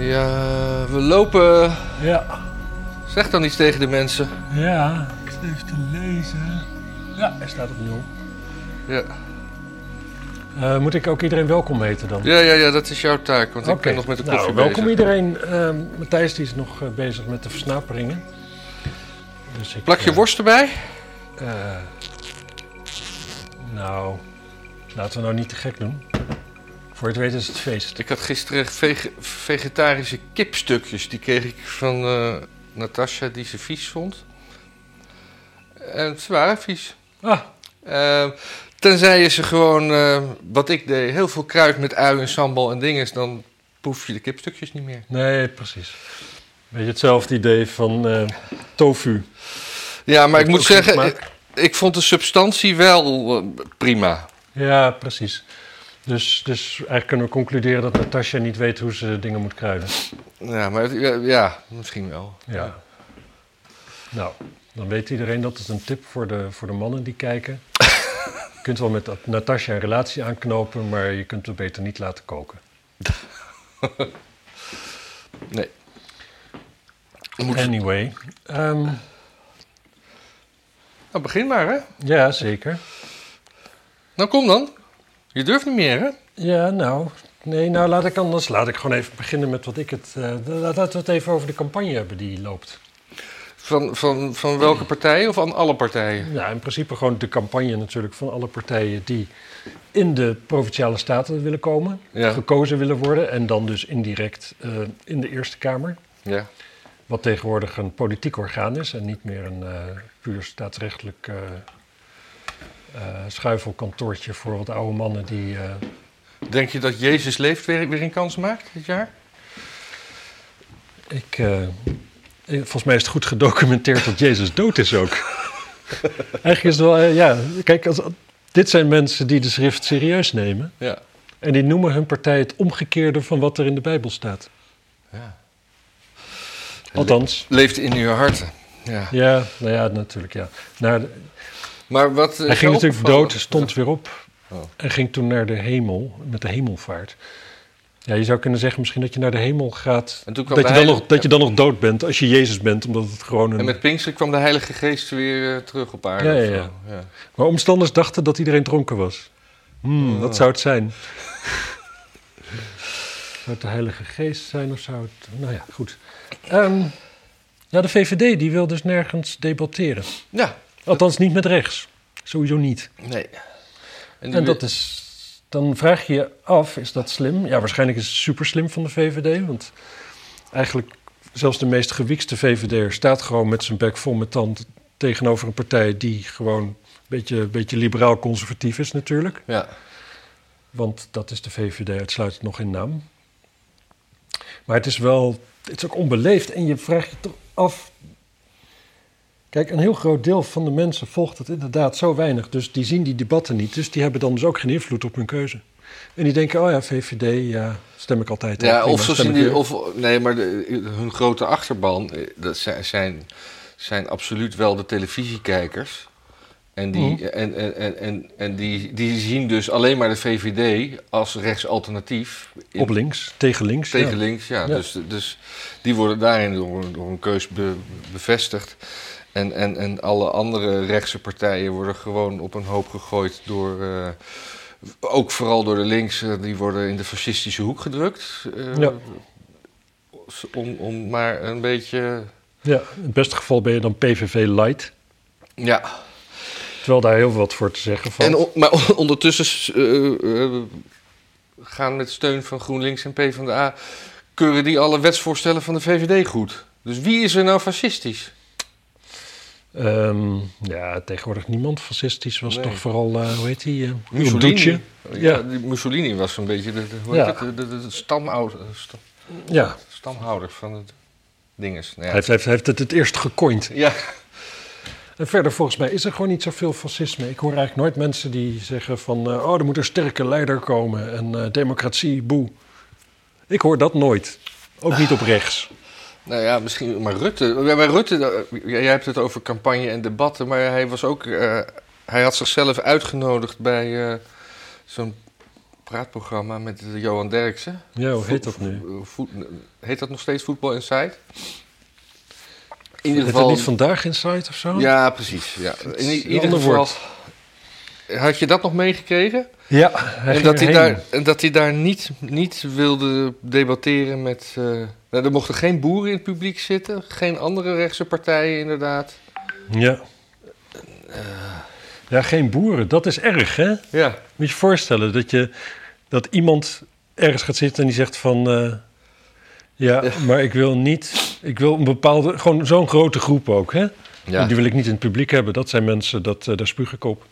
Ja, we lopen. Ja. Zeg dan iets tegen de mensen. Ja, ik zit even te lezen. Ja, hij staat op nul. Ja, Eh, moet ik ook iedereen welkom heten dan? ja, ja, ja dat is jouw taak, want ik ben nog met de koffie nou, welkom bezig. iedereen. Ehm, Matthijs die is nog eh, bezig met de versnaperingen. Dus ik, Plak je eh, worst erbij? eh, nou, laten we nou niet te gek doen. Voor je het weet is het feest. Ik had gisteren vege- vegetarische kipstukjes. Die kreeg ik van eh Natasja, die ze vies vond. En ze waren vies. Ah, Eh, tenzij je ze gewoon, eh, wat ik deed, heel veel kruid met ui en sambal en dinges, dan proef je de kipstukjes niet meer. nee, precies. Beetje hetzelfde idee van tofu. Ja, maar ik moet zeggen, ik, vond de substantie wel prima. Ja, precies. Dus, dus eigenlijk kunnen we concluderen dat Natasja niet weet hoe ze dingen moet kruiden. Ja, maar het- ja, ja, misschien wel. Ja. Nou, dan weet iedereen dat het een tip voor de, voor de mannen die kijken. Je kunt wel met dat- Natasja een relatie aanknopen, maar je kunt het beter niet laten koken. Nee. Moet, Anyway. ehm, nou, begin maar, hè? ja, zeker. Nou, kom dan. Je durft niet meer, hè? Ja, nou. Nee, nou laat ik anders. Laat ik gewoon even beginnen met wat ik het. laat- laten we het even over de campagne hebben die loopt. Van, van, van welke partij of aan alle partijen? Ja, in principe gewoon de campagne natuurlijk van alle partijen die in de provinciale staten willen komen, Ja. gekozen willen worden en dan dus indirect eh, in de Eerste Kamer. Ja. Wat tegenwoordig een politiek orgaan is en niet meer een eh, puur staatsrechtelijk schuifelkantoortje voor wat oude mannen die. eh, Denk je dat Jezus leeft weer, weer een kans maakt dit jaar? ik, eh, eh, volgens mij is het goed gedocumenteerd dat Jezus dood is ook. Eigenlijk is het wel, eh, ja, kijk, als, dit zijn mensen die de schrift serieus nemen. Ja. En die noemen hun partij het omgekeerde van wat er in de Bijbel staat. ja. Althans. Leeft in uw harten. Ja. Ja, nou ja, natuurlijk ja. Naar de- Maar wat. eh, hij ging natuurlijk dood, stond weer op Oh. en ging toen naar de hemel, met de hemelvaart. Ja, je zou kunnen zeggen misschien dat je naar de hemel gaat, En dat je, dan heilige- nog, dat je dan nog dood bent als je Jezus bent, omdat het gewoon En een... met Pinkster kwam de Heilige Geest weer eh, terug op aarde. Ja, ja, of zo. ja. ja. Maar omstanders dachten dat iedereen dronken was. Hmm, Oh. wat zou het zijn? zou het de Heilige Geest zijn of zou het... Nou ja, goed. Ehm, ja, de VVD die wil dus nergens debatteren. Ja, Althans niet met rechts. Sowieso niet. nee. En, En dat is... Dan vraag je je af, is dat slim? Ja, waarschijnlijk is het super slim van de VVD. Want eigenlijk zelfs de meest gewiekste VVD'er staat gewoon met zijn bek vol met tand tegenover een partij die gewoon een beetje, beetje liberaal-conservatief is natuurlijk. Ja. Want dat is de VVD uitsluitend nog in naam. Maar het is wel, het is ook onbeleefd en je vraagt je toch af. Kijk, een heel groot deel van de mensen volgt het inderdaad zo weinig. Dus die zien die debatten niet. Dus die hebben dan dus ook geen invloed op hun keuze. En die denken, oh ja, VVD, ja, stem ik altijd. Ja, of zo zien die, of, nee, maar de, hun grote achterban, eh, dat zijn, zijn, zijn absoluut wel de televisiekijkers. En, die, Mhm. en, en, en, en, en die, die zien dus alleen maar de VVD als rechtsalternatief. in- Op links, tegen links. Tegen ja. links, ja. Ja. Dus, dus die worden daarin door, door een keus be- bevestigd. En, en, en alle andere rechtse partijen worden gewoon op een hoop gegooid door... eh, ook vooral door de linkse, die worden in de fascistische hoek gedrukt. eh, Ja. om, om maar een beetje... Ja, in het beste geval ben je dan PVV light. Ja, Terwijl daar heel wat voor te zeggen valt. en, on- maar on- ondertussen eh, gaan met steun van GroenLinks en PvdA... keuren die alle wetsvoorstellen van de VVD goed. Dus wie is er nou fascistisch? Ehm, ja, tegenwoordig niemand fascistisch. Was Nee. toch vooral, eh, hoe heet die? eh, Mussolini. Ja, die Mussolini was een beetje de, de, Ja. heet het, de, de, de stamouder, sta- Ja, stamhouder van het dinges. Nou hij ja. heeft, heeft, heeft het het eerst gecoind. ja. En verder, volgens mij is er gewoon niet zoveel fascisme. Ik hoor eigenlijk nooit mensen die zeggen van... eh, oh, er moet een sterke leider komen en democratie, boe. Ik hoor dat nooit. Ook niet op rechts. Nou ja, misschien, maar Rutte, maar Rutte, eh, jij hebt het over campagne en debatten, maar hij was ook, eh, hij had zichzelf uitgenodigd bij eh, zo'n praatprogramma met Johan Derksen. Ja, hoe heet dat nu? heet dat nog steeds Voetbal Inside? In ieder Heet geval... dat niet Vandaag Insight of zo? Ja, precies. Ja. In ieder geval... woord. Had je dat nog meegekregen? Ja, hij En dat hij, daar, en dat hij daar niet, niet wilde debatteren met... nou, er mochten geen boeren in het publiek zitten. Geen andere rechtse partijen inderdaad. Ja. Ja, geen boeren. Dat is erg, hè? Ja. Moet je je voorstellen dat, je, dat iemand ergens gaat zitten en die zegt van... eh, ja, Ja. maar ik wil niet... Ik wil een bepaalde... Gewoon zo'n grote groep ook, hè? Ja. Die wil ik niet in het publiek hebben. Dat zijn mensen, dat, eh, daar spuug ik op.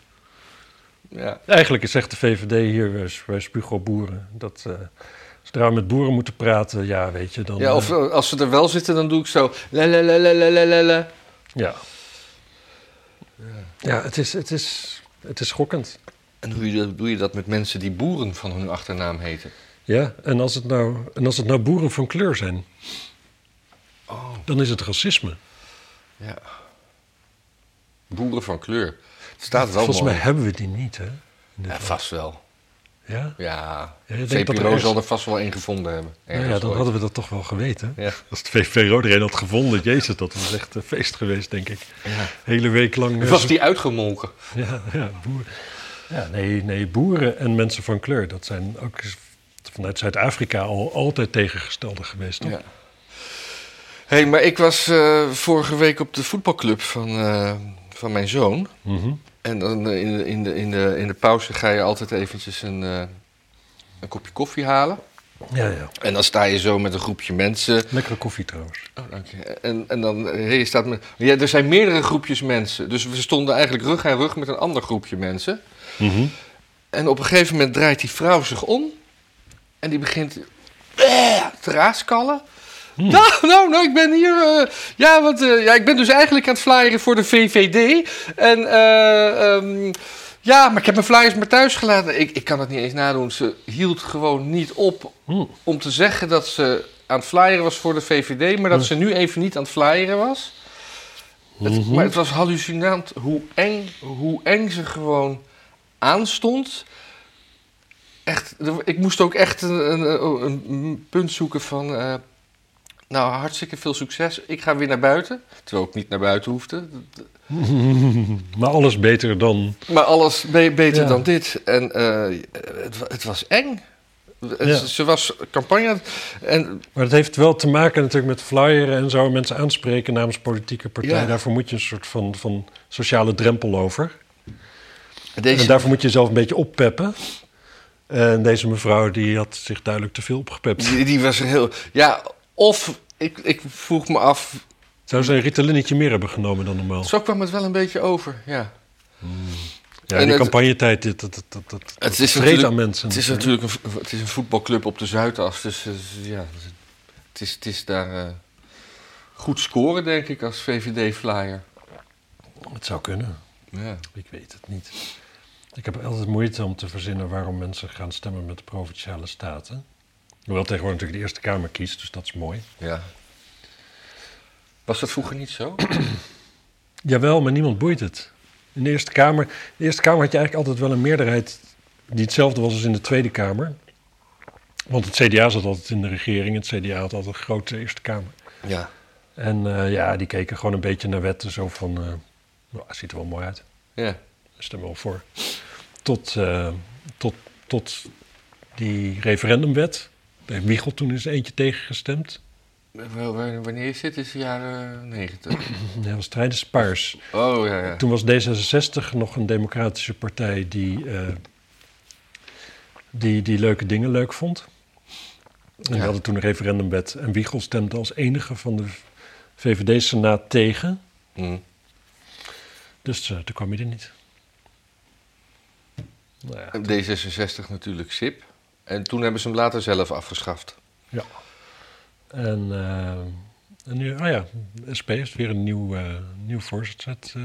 ja. Eigenlijk zegt de VVD hier, wij, wij spugen op boeren. Dat, eh zodra we met boeren moeten praten, ja, weet je, dan... ja, of eh, eh, als ze er wel zitten, dan doe ik zo... La. ja. Ja, het is, het is, het is schokkend. En hoe je- doe je dat met mensen die boeren van hun achternaam heten? Ja, en als het nou, en als het nou boeren van kleur zijn, Oh, dan is het racisme. ja. Boeren van kleur. Het staat wel Volgens mooi. mij hebben we die niet, hè? Ja, vast wel. Ja? Ja, er VPRO zal er vast wel één gevonden hebben. Nou ja, dan ooit. hadden we dat toch wel geweten. Ja. Als de VVRO er een had gevonden, jezus, dat was echt een feest geweest, denk ik. Ja. Hele week lang. eh, Was die uitgemolken? Ja, ja, boeren. Ja, nee, nee, boeren en mensen van kleur, dat zijn ook vanuit Zuid-Afrika al altijd tegengestelde geweest, toch? Ja. hey, maar ik was eh, vorige week op de voetbalclub van, eh, van mijn zoon. Mhm. En dan eh, in de, in, de, in, de, in de pauze ga je altijd eventjes een, eh, een kopje koffie halen. ja, ja. En dan sta je zo met een groepje mensen. Lekkere koffie trouwens. Oh, dank je. En, en dan, eh, je staat met, ja, er zijn meerdere groepjes mensen. Dus we stonden eigenlijk rug aan rug met een ander groepje mensen. Mhm. En op een gegeven moment draait die vrouw zich om. En die begint te raaskallen. Nou, nou, nou, ik ben hier. eh, ja, want, eh, ja, ik ben dus eigenlijk aan het flyeren voor de VVD. En eh, ehm, ja, maar ik heb mijn flyers maar thuis gelaten. Ik, ik kan het niet eens nadoen. Ze hield gewoon niet op Hm. om te zeggen dat ze aan het flyeren was voor de VVD, maar dat ze nu even niet aan het flyeren was. Het, Mhm. Maar het was hallucinant hoe eng, hoe eng ze gewoon aanstond. Echt, ik moest ook echt een, een, een punt zoeken van. Nou, hartstikke veel succes. Ik ga weer naar buiten. Terwijl ik niet naar buiten hoefde. maar alles beter dan. Maar alles be- beter Ja. dan dit. En eh, het, het was eng. Het- Ja. Ze was campagne. En Maar het heeft wel te maken natuurlijk met flyeren en zo. Mensen aanspreken namens politieke partijen. Ja. Daarvoor moet je een soort van, van sociale drempel over. deze, En daarvoor moet je jezelf een beetje oppeppen. En deze mevrouw die had zich duidelijk te veel opgepept. die, die was heel. Ja, of ik, ik vroeg me af. Zou ze een Ritalinetje meer hebben genomen dan normaal? Zo kwam het wel een beetje over. Ja. Ja, En die het- campagnetijd, dit, dat, dat, dat, dat, Het is vreet aan mensen. Het is natuurlijk een, het is een voetbalclub op de Zuidas. Dus ja, het is, het is daar eh, goed scoren, denk ik, als VVD-flyer. Het zou kunnen. Ja. Ik weet het niet. Ik heb altijd moeite om te verzinnen waarom mensen gaan stemmen met de provinciale staten. Hoewel tegenwoordig natuurlijk de Eerste Kamer kiest, dus dat is mooi. ja. Was dat vroeger niet zo? Jawel, maar niemand boeit het. In de Eerste Kamer, de Eerste Kamer had je eigenlijk altijd wel een meerderheid die hetzelfde was als in de Tweede Kamer. Want het CDA zat altijd in de regering. Het CDA had altijd een grote Eerste Kamer. Ja. En eh, ja, die keken gewoon een beetje naar wetten. Zo van, eh nou, het ziet er wel mooi uit. Ja. We wel voor. Tot, eh, tot, tot die referendumwet. Daar heeft Wiegel toen eens eentje tegengestemd. Wanneer is dit? Is de jaren negentig? Ja, dat was tijdens Paars. Oh ja, ja. Toen was D66 nog een democratische partij die, eh, die, die leuke dingen leuk vond. En die Ja. hadden toen een referendumwet. En Wiegel stemde als enige van de VVD-senaat tegen. Hm. Dus eh, toen kwam hij er niet. Nou ja, D66 natuurlijk SIP. En toen hebben ze hem later zelf afgeschaft. ja. En, eh, en nu, ah ja, SP heeft weer een nieuw, eh, nieuw, voorstel, eh,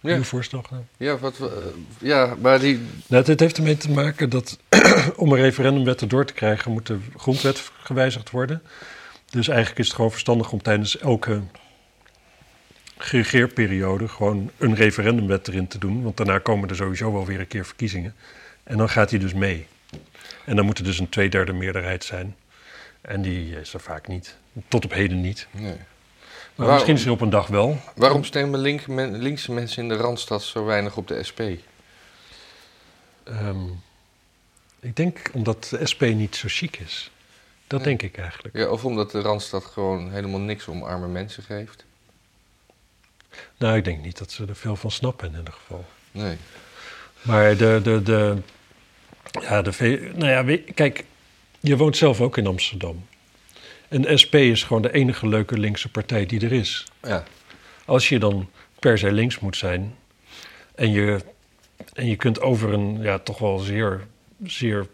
Ja. nieuw voorstel gedaan. Ja, wat, eh, ja maar die... Nou, dit heeft ermee te maken dat om een referendumwet erdoor te krijgen, moet de grondwet gewijzigd worden. Dus eigenlijk is het gewoon verstandig om tijdens elke regeerperiode gewoon een referendumwet erin te doen. Want daarna komen er sowieso wel weer een keer verkiezingen. En dan gaat hij dus mee. En dan moet er dus een tweederde meerderheid zijn. En die is er vaak niet. Tot op heden niet. Nee. Maar Waarom- misschien is er op een dag wel. Waarom stemmen link, men- linkse mensen in de Randstad zo weinig op de SP? Ehm, ik denk omdat de SP niet zo chic is. Dat Nee. denk ik eigenlijk. Ja, of omdat de Randstad gewoon helemaal niks om arme mensen geeft? Nou, ik denk niet dat ze er veel van snappen in ieder geval. Nee. Maar de, de, de, ja, de, V- nou ja, kijk, je woont zelf ook in Amsterdam. En de SP is gewoon de enige leuke linkse partij die er is. Ja. Als je dan per se links moet zijn en je, en je kunt over een ja, toch wel zeer, zeer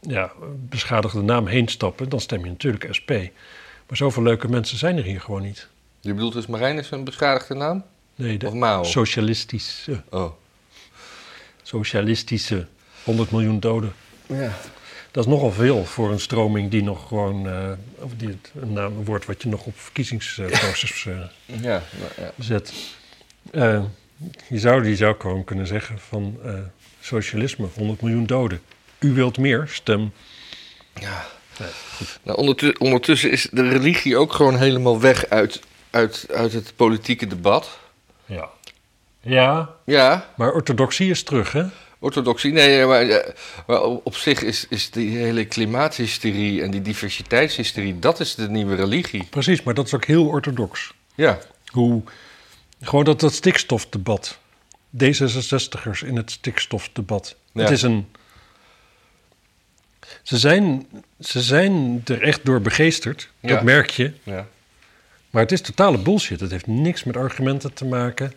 ja, beschadigde naam heen stappen, dan stem je natuurlijk SP. Maar zoveel leuke mensen zijn er hier gewoon niet. Je bedoelt dus Marijn is een beschadigde naam? Nee, de Of Mao? socialistische, Oh. socialistische 100 miljoen doden. Ja. Dat is nogal veel voor een stroming die nog gewoon, eh, of die, het- een, naam, woord wat je nog op verkiezingsposters eh, Ja, ja. zet. Eh, je, zou, je zou gewoon kunnen zeggen van socialisme, 100 miljoen doden. U wilt meer, stem. ja. Nee, Nou, ondertu- ondertussen is de religie ook gewoon helemaal weg uit, uit, uit het politieke debat. Ja. Ja, Ja, maar orthodoxie is terug, hè? Orthodoxie. Nee, maar, maar op zich is, is die hele klimaathysterie en die diversiteitshysterie, dat is de nieuwe religie. Precies, maar dat is ook heel orthodox. Ja, Hoe, gewoon dat, dat stikstofdebat. D66'ers in het stikstofdebat. Ja. Het is een... Ze zijn, ze zijn er echt door begeesterd, Ja. dat merk je. ja. Maar het is totale bullshit. Het heeft niks met argumenten te maken.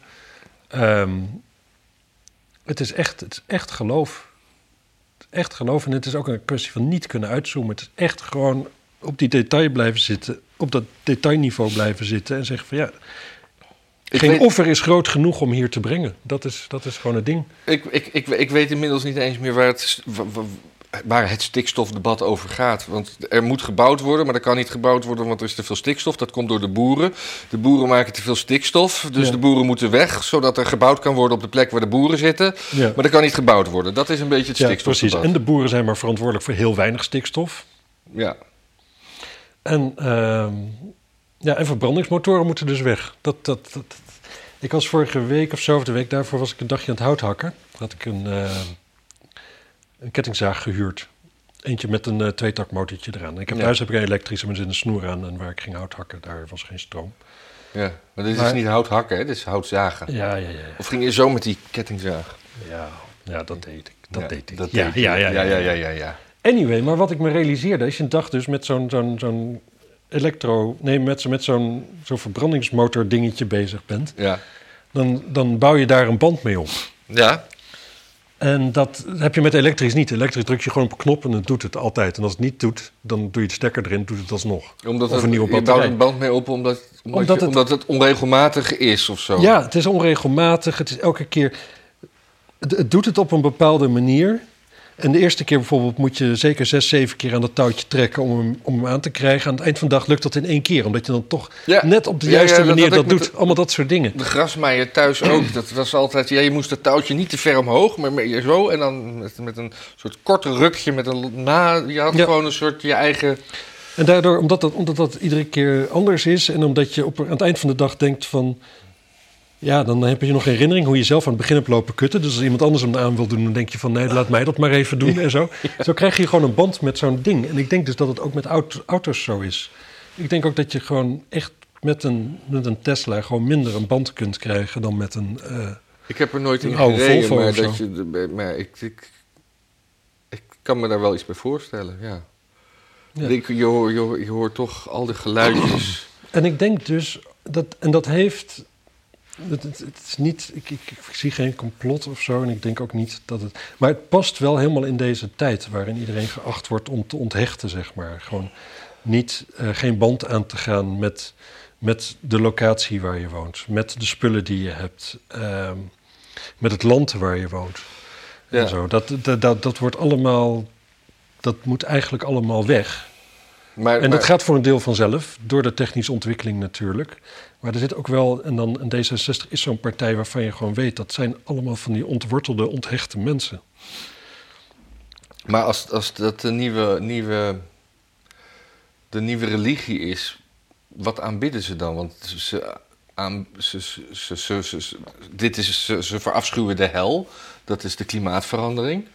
Ehm, het, is echt, het is echt geloof. Het is echt geloof. En het is ook een kwestie van niet kunnen uitzoomen. Het is echt gewoon op die detail blijven zitten. Op dat detailniveau blijven zitten. En zeggen van ja, Ik geen weet- offer is groot genoeg om hier te brengen. Dat is, dat is gewoon het ding. Ik, ik, ik, ik weet inmiddels niet eens meer waar het, waar het stikstofdebat over gaat. Want er moet gebouwd worden, maar er kan niet gebouwd worden, want er is te veel stikstof. Dat komt door de boeren. De boeren maken te veel stikstof, dus Ja. de boeren moeten weg, zodat er gebouwd kan worden op de plek waar de boeren zitten. Ja, Maar er kan niet gebouwd worden. Dat is een beetje het ja precies. stikstofdebat. En de boeren zijn maar verantwoordelijk voor heel weinig stikstof. Ja. En, ehm, ja, en verbrandingsmotoren moeten dus weg. Dat, dat, dat, Ik was vorige week of zo, of de week daarvoor, was ik een dagje aan het hout hakken. Had ik een, eh, een kettingzaag gehuurd. Eentje met een eh tweetakmotortje eraan. Ik heb Ja. thuis heb ik een elektrische, maar er zit een snoer aan. En waar ik ging hout hakken, daar was geen stroom. ja. Maar dit is Maar- niet hout hakken, hè? dit is hout zagen. Ja, ja, ja. Of ging je zo met die kettingzaag? Ja, ja dat deed ik. Dat Ja, deed ik. Dat ja, deed ja, ja, ja, ja, ja, ja, ja. Anyway, maar wat ik me realiseerde, als je een dag dus met zo'n zo'n zo'n elektro... Nee, met, met zo'n zo'n verbrandingsmotor dingetje bezig bent... Ja. Dan, dan bouw je daar een band mee op. Ja, En dat heb je met elektrisch niet. Elektrisch druk je gewoon op een knop en het doet het altijd. En als het niet doet, dan doe je de stekker erin, doet het alsnog. omdat Of het, een nieuwe je bouwt batterij. een band mee op omdat, omdat, Omdat je- het- omdat het onregelmatig is of zo. Ja, het is onregelmatig. Het is elke keer... Het, het doet het op een bepaalde manier. En de eerste keer bijvoorbeeld moet je zeker zes, zeven keer aan dat touwtje trekken om hem, om hem aan te krijgen. Aan het eind van de dag lukt dat in één keer. Omdat je dan toch Ja. net op de juiste ja, manier dat, doet. de- Allemaal dat soort dingen. De grasmaaier thuis ook. Dat was altijd, ja, je moest het touwtje niet te ver omhoog, maar meer zo. En dan met, met een soort kort rukje, met een na. Je had gewoon een soort je eigen. En daardoor, omdat dat, omdat dat iedere keer anders is en omdat je op, aan het eind van de dag denkt van... Ja, dan heb je nog herinnering hoe je zelf aan het begin hebt lopen kutten. Dus als iemand anders hem aan wil doen, dan denk je van... nee, laat mij dat maar even doen en zo. Zo krijg je gewoon een band met zo'n ding. En ik denk dus dat het ook met aut- auto's zo is. Ik denk ook dat je gewoon echt met een, met een Tesla... gewoon minder een band kunt krijgen dan met een... eh, Ik heb er nooit in gereden, maar, dat je, maar ik, ik, ik kan me daar wel iets bij voorstellen. Ja. Ja. Ik- je, hoort, je, hoort, je hoort toch al die geluidjes. En ik denk dus, dat, en dat heeft. Het, het, het is niet, ik, ik, ik zie geen complot of zo. En ik denk ook niet dat het. Maar het past wel helemaal in deze tijd. waarin iedereen geacht wordt om te onthechten, zeg maar. Gewoon niet, eh, geen band aan te gaan met, met de locatie waar je woont. Met de spullen die je hebt. ehm, met het land waar je woont. Ja. En zo. Dat, dat, dat, dat wordt allemaal. Dat moet eigenlijk allemaal weg. Maar, En dat maar- gaat voor een deel vanzelf, door de technische ontwikkeling natuurlijk. Maar er zit ook wel, en dan een D66 is zo'n partij waarvan je gewoon weet, dat zijn allemaal van die ontwortelde, onthechte mensen. Maar als, als dat de nieuwe, nieuwe, de nieuwe religie is, wat aanbidden ze dan? Want ze, aan, ze, ze, ze, ze, ze- ze- dit is, ze, ze verafschuwen de hel, dat is de klimaatverandering.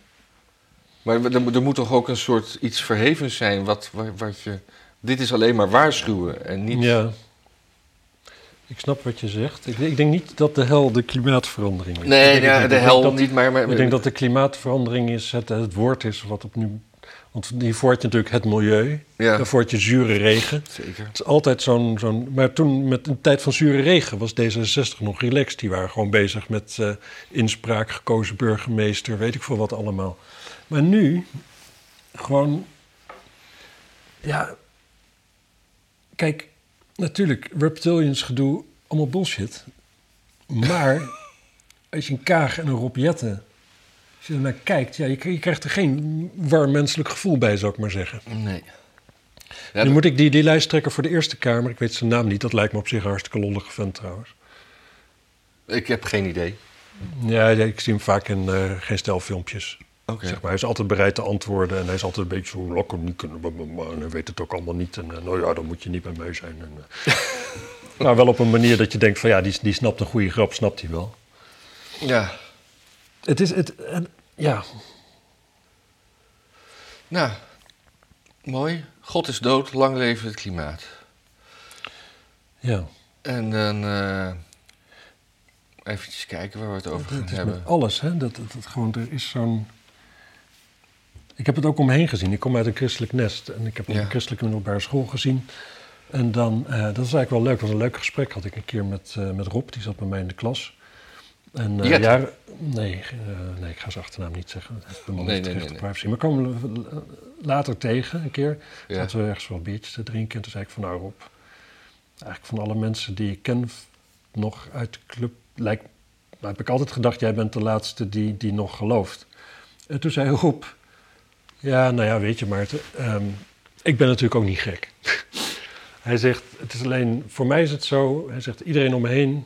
Maar er, er moet toch ook een soort iets verhevens zijn, wat, wat, wat je... Dit is alleen maar waarschuwen en niet... Ja. Ik snap wat je zegt. Ik, ik denk niet dat de hel de klimaatverandering is. Nee, ja, de hel dat- niet, maar... maar Ik denk dat de klimaatverandering is het, het woord is wat op nu... Want hiervoor had je natuurlijk het milieu. Ja, Daarvoor had je zure regen. zeker. Het is altijd zo'n... zo'n maar toen, met een tijd van zure regen, was D66 nog relaxed. Die waren gewoon bezig met eh, inspraak, gekozen burgemeester, weet ik veel wat allemaal. Maar nu, gewoon... Ja, kijk, natuurlijk, reptilians gedoe, allemaal bullshit. Maar als je een Kaag en een Rob Jetten, als je ernaar kijkt, ja, je, krijgt er geen warm menselijk gevoel bij, zou ik maar zeggen. Nee. Ja, nu moet ik die, die lijsttrekker voor de Eerste Kamer, ik weet zijn naam niet, dat lijkt me op zich een hartstikke lollige vent trouwens. Ik heb geen idee. Ja, ik zie hem vaak in eh, geen stelfilmpjes. Zeg maar, hij is altijd bereid te antwoorden en hij is altijd een beetje zo laconiek en, hij weet het ook allemaal niet. En eh, nou ja, dan moet je niet bij mij zijn. En, eh. maar wel op een manier dat je denkt van ja, die, die snapt een goede grap, snapt hij wel. Ja. Het is, het, en, ja, Nou, mooi. God is dood, lang leven het klimaat. ja. En dan eh even kijken waar we het over gaan hebben. met alles, hè. Dat, dat, dat gewoon, er is zo'n... Ik heb het ook omheen gezien. Ik kom uit een christelijk nest. En ik heb Ja. een christelijke middelbare school gezien. En dan, eh, dat is eigenlijk wel leuk. Was een leuk gesprek had ik een keer met, eh, met Rob. Die zat bij mij in de klas. En Jette? jaren- nee, nee, ik ga zijn achternaam niet zeggen. Bij Nee, nee, nee, nee, nee, nee. privacy. Maar kwamen we later tegen een keer. Ja. Zaten we ergens wel biertjes te drinken. En toen zei ik van nou Rob, eigenlijk van alle mensen die ik ken nog uit de club, lijkt, heb ik altijd gedacht, jij bent de laatste die, die nog gelooft. En toen zei Rob, ja, nou ja, weet je Maarten, ehm, ik ben natuurlijk ook niet gek. hij zegt, het is alleen, voor mij is het zo, hij zegt, iedereen om me heen,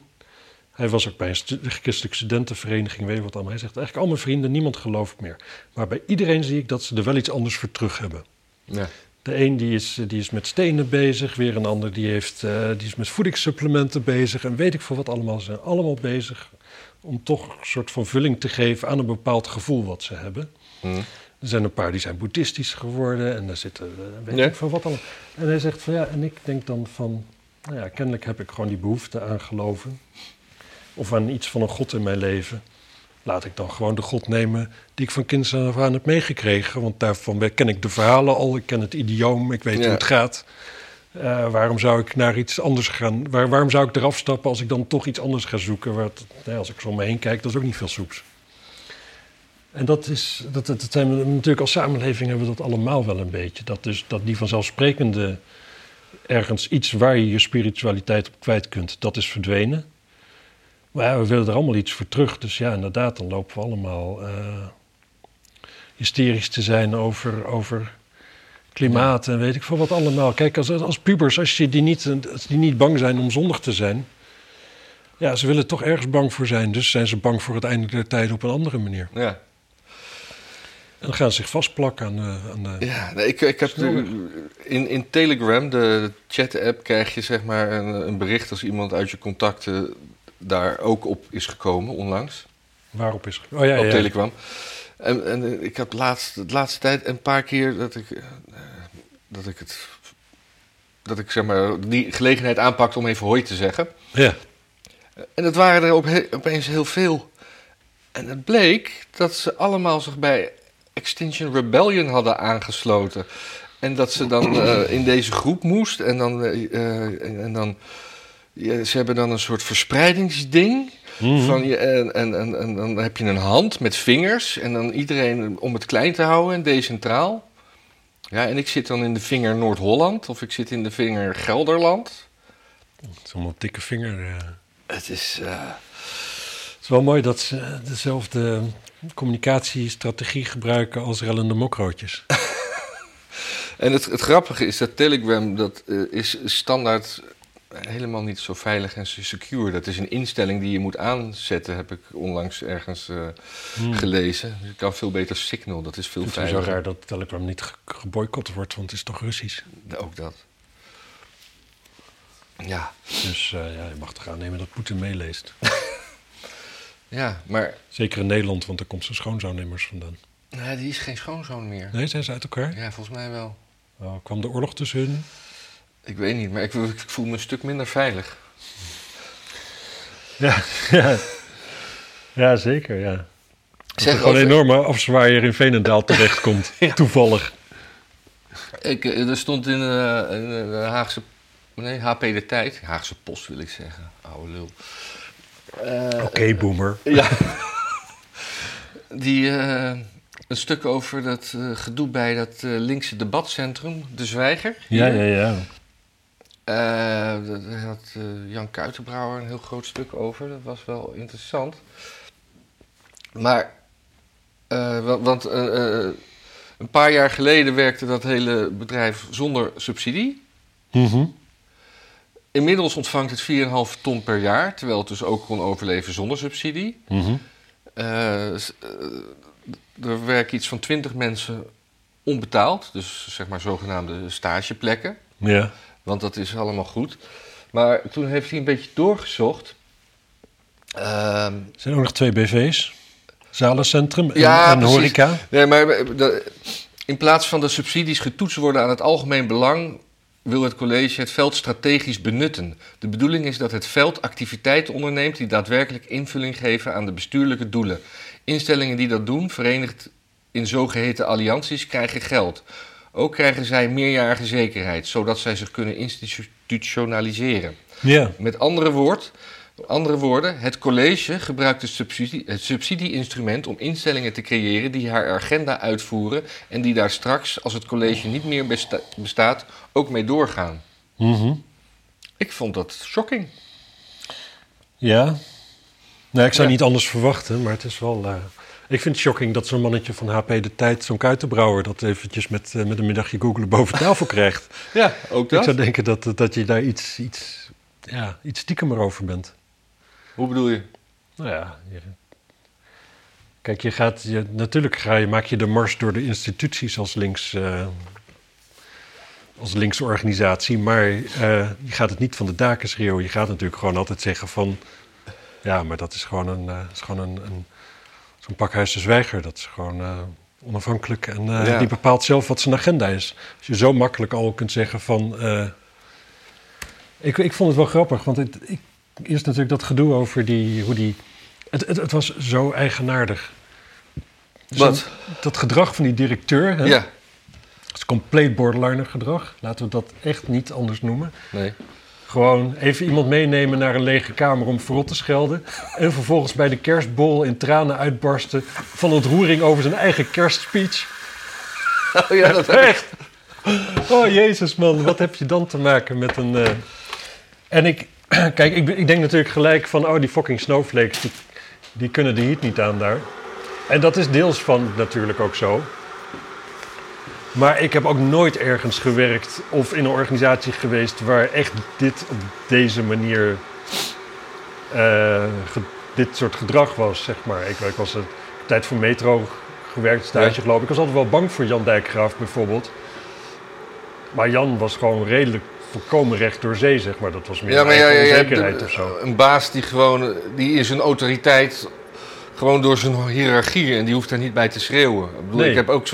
hij was ook bij een stu- christelijke studentenvereniging, weet je wat allemaal. Hij zegt, eigenlijk al mijn vrienden, niemand gelooft meer. Maar bij iedereen zie ik dat ze er wel iets anders voor terug hebben. Ja. De een die is, die is met stenen bezig, weer een ander die, heeft, eh, die is met voedingssupplementen bezig en weet ik veel wat allemaal. Ze zijn allemaal bezig om toch een soort van vulling te geven aan een bepaald gevoel wat ze hebben. Hm. Er zijn een paar die zijn boeddhistisch geworden en daar zitten, eh, weet ik veel wat allemaal. En hij zegt van ja, en ik denk dan van, nou ja, kennelijk heb ik gewoon die behoefte aan geloven. Of aan iets van een God in mijn leven. Laat ik dan gewoon de God nemen die ik van kinds af aan heb meegekregen. Want daarvan ken ik de verhalen al, ik ken het idioom, ik weet Ja. hoe het gaat. Eh, waarom zou ik naar iets anders gaan? Waar, waarom zou ik eraf stappen als ik dan toch iets anders ga zoeken? Waar het, nou als ik zo om me heen kijk, dat is ook niet veel soeps. En dat is, dat, dat, zijn we, natuurlijk als samenleving hebben we dat allemaal wel een beetje. Dat, dus, dat die vanzelfsprekende ergens iets waar je je spiritualiteit op kwijt kunt, dat is verdwenen. Maar ja, we willen er allemaal iets voor terug. Dus ja, inderdaad, dan lopen we allemaal eh, hysterisch te zijn over, over klimaat en weet ik veel wat allemaal. Kijk, als, als pubers, als, je die niet, als die niet bang zijn om zondig te zijn... Ja, ze willen toch ergens bang voor zijn. Dus zijn ze bang voor het einde der tijden op een andere manier. Ja. En dan gaan ze zich vastplakken aan de... Aan de Ja, nee, ik, ik heb de- in, in Telegram, de chat-app, krijg je zeg maar een, een bericht als iemand uit je contacten daar ook op is gekomen onlangs. waarop is... Oh ja, op ja. Telegram. En, en eh, ik heb laatst, de laatste tijd een paar keer dat ik, eh, dat ik het. Dat ik zeg maar die gelegenheid aanpakte om even hoi te zeggen. ja. En het waren er op opeens heel veel. En het bleek dat ze allemaal zich bij Extinction Rebellion hadden aangesloten. En dat ze dan eh, in deze groep moest. En dan, eh, eh, en, en dan ja, ze hebben dan een soort verspreidingsding. Mhm. Van je, en, en, en, en dan heb je een hand met vingers. En dan iedereen om het klein te houden en decentraal. Ja, en ik zit dan in de vinger Noord-Holland. Of ik zit in de vinger Gelderland. Het is allemaal dikke vinger... Het is... Het is wel mooi dat ze dezelfde communicatiestrategie gebruiken als rellende mokrootjes. En het, het grappige is dat Telegram, dat eh, is standaard helemaal niet zo veilig en secure. Dat is een instelling die je moet aanzetten, heb ik onlangs ergens eh, Hmm. gelezen. Je kan veel beter Signal, dat is veel Het is zo veiliger. raar dat Telegram niet ge- geboycott wordt, want het is toch Russisch. Ook dat. Ja, Dus eh, ja, je mag toch aannemen dat Poetin meeleest. ja maar Zeker in Nederland, want daar komt zijn schoonzoon immers vandaan. nee, die is geen schoonzoon meer. Nee, zijn ze uit elkaar? Ja, volgens mij wel. Oh, kwam de oorlog tussen hun? Ik weet niet, maar ik, ik voel me een stuk minder veilig. Ja, ja. ja zeker, ja. Dat Zeg, er gewoon een over- enorme afzwaaier in Veenendaal terechtkomt. Ja. Toevallig. Ik, eh, er stond in, eh, in de Haagse... Nee, HP de Tijd. Haagse Post wil ik zeggen. Oude lul. Eh, Oké, boomer. Ja. Die, eh, een stuk over dat eh, gedoe bij dat linkse debatcentrum, De Zwijger. Ja, ja, ja. Eh, daar had Jan Kuitenbrouwer een heel groot stuk over. Dat was wel interessant. Maar, wa- want een paar jaar geleden werkte dat hele bedrijf zonder subsidie. Mhm. Inmiddels ontvangt het 4,5 ton per jaar, terwijl het dus ook kon overleven zonder subsidie. Mhm. Eh, eh, er werken iets van 20 mensen onbetaald, dus zeg maar zogenaamde stageplekken. Ja. Want dat is allemaal goed. Maar toen heeft hij een beetje doorgezocht. Ehm, Er zijn ook nog twee BV's. Zalencentrum en, Ja, en horeca. nee, maar de- in plaats van de subsidies getoetst worden aan het algemeen belang, wil het college het veld strategisch benutten. De bedoeling is dat het veld activiteiten onderneemt die daadwerkelijk invulling geven aan de bestuurlijke doelen. Instellingen die dat doen, verenigd in zogeheten allianties, krijgen geld. Ook krijgen zij meerjarige zekerheid, zodat zij zich kunnen institutionaliseren. Ja. Met andere, woord, andere woorden, het college gebruikt het, subsidie, het subsidie-instrument om instellingen te creëren die haar agenda uitvoeren en die daar straks, als het college niet meer besta- bestaat, ook mee doorgaan. Mhm. Ik vond dat shocking. Ja. Nou, ik zou Ja. niet anders verwachten, maar het is wel... eh, ik vind het shocking dat zo'n mannetje van HP de Tijd, zo'n kuitenbrouwer... dat eventjes met, eh, met een middagje googelen boven tafel krijgt. Ja, ook Ik dat. zou denken dat, dat je daar iets, iets, ja, iets stiekemer over bent. Hoe bedoel je? Nou ja, je- kijk, je gaat, je, natuurlijk ga je, maak je de mars door de instituties als links, eh, als linkse organisatie, maar eh, je gaat het niet van de daken schreeuwen. Je gaat natuurlijk gewoon altijd zeggen van, ja, maar dat is gewoon een, eh, is gewoon een, een zo'n pakhuis de zwijger. Dat is gewoon onafhankelijk en Ja. die bepaalt zelf wat zijn agenda is. Als je zo makkelijk al kunt zeggen van, ik, ik vond het wel grappig, want het, ik, eerst natuurlijk dat gedoe over die, hoe die, het, het, het was zo eigenaardig. Wat? Zo'n- Dat gedrag van die directeur, hè? Ja. dat is compleet borderliner gedrag. Laten we dat echt niet anders noemen. Nee. Gewoon even iemand meenemen naar een lege kamer om verrot te schelden. En vervolgens bij de kerstbol in tranen uitbarsten van ontroering over zijn eigen kerstspeech. Oh ja, dat Echt. Oh jezus man, wat heb je dan te maken met een... eh, En ik, kijk, ik, ik denk natuurlijk gelijk van, oh die fucking snowflakes, die, die kunnen de heat niet aan daar. En dat is deels van natuurlijk ook zo. Maar ik heb ook nooit ergens gewerkt of in een organisatie geweest waar echt dit op deze manier, eh, ge- dit soort gedrag was, zeg maar. Ik, ik was een tijd voor Metro gewerkt, stage Ja. gelopen. Ik was altijd wel bang voor Jan Dijkgraaf bijvoorbeeld. Maar Jan was gewoon redelijk volkomen recht door zee, zeg maar. Dat was meer Ja, maar een ja, ja, onzekerheid of zo. een baas die gewoon, die in zijn autoriteit, gewoon door zijn hiërarchie en die hoeft daar niet bij te schreeuwen. Ik bedoel, Nee. ik heb ook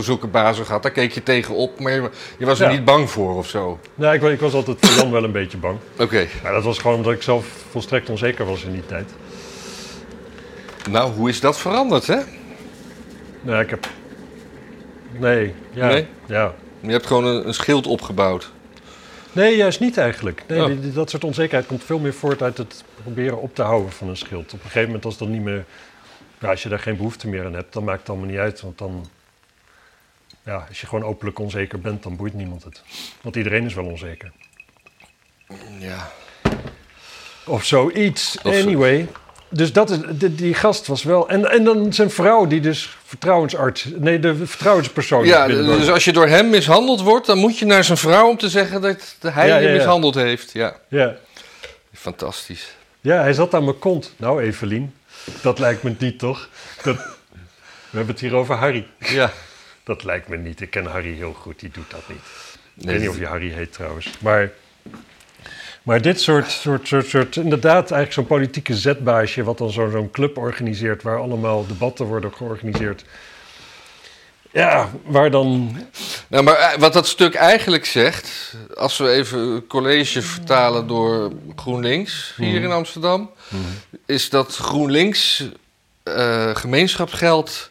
zulke bazen gehad, daar keek je tegenop, maar je, je was er Ja. niet bang voor of zo. Nou, ik, wa- ik was altijd voor Jan wel een beetje bang. Oké, Maar dat was gewoon omdat ik zelf volstrekt onzeker was in die tijd. nou, hoe is dat veranderd, hè? Nou, ik heb... Nee, ja. Nee? Ja. Je hebt gewoon een, een schild opgebouwd. Nee, juist niet eigenlijk. Nee, Oh. die- die- dat soort onzekerheid komt veel meer voort uit het proberen op te houden van een schild. Op een gegeven moment als dat niet meer... Ja, als je daar geen behoefte meer aan hebt, dan maakt het allemaal niet uit. Want dan... Ja, als je gewoon openlijk onzeker bent, dan boeit niemand het. Want iedereen is wel onzeker. Ja. Of zoiets. Of zo- anyway. Dus dat is, die, die gast was wel... En, en dan zijn vrouw, die dus vertrouwensarts... Nee, de vertrouwenspersoon. Ja, dus als je door hem mishandeld wordt, dan moet je naar zijn vrouw om te zeggen dat hij Ja, je ja, ja. mishandeld heeft. Ja, Ja. fantastisch. ja, hij zat aan mijn kont. Nou, Evelien, dat lijkt me niet, toch? Dat, we hebben het hier over Harry. Ja. Dat lijkt me niet. Ik ken Harry heel goed, die doet dat niet. Ik Nee, weet niet of je Harry heet trouwens. Maar, maar dit soort, soort, soort, soort, inderdaad, eigenlijk zo'n politieke zetbaasje, wat dan zo- zo'n club organiseert, waar allemaal debatten worden georganiseerd. Ja, waar dan. Nou, maar eh, wat dat stuk eigenlijk zegt, als we even college vertalen door GroenLinks hier in Amsterdam, is dat GroenLinks eh, gemeenschapsgeld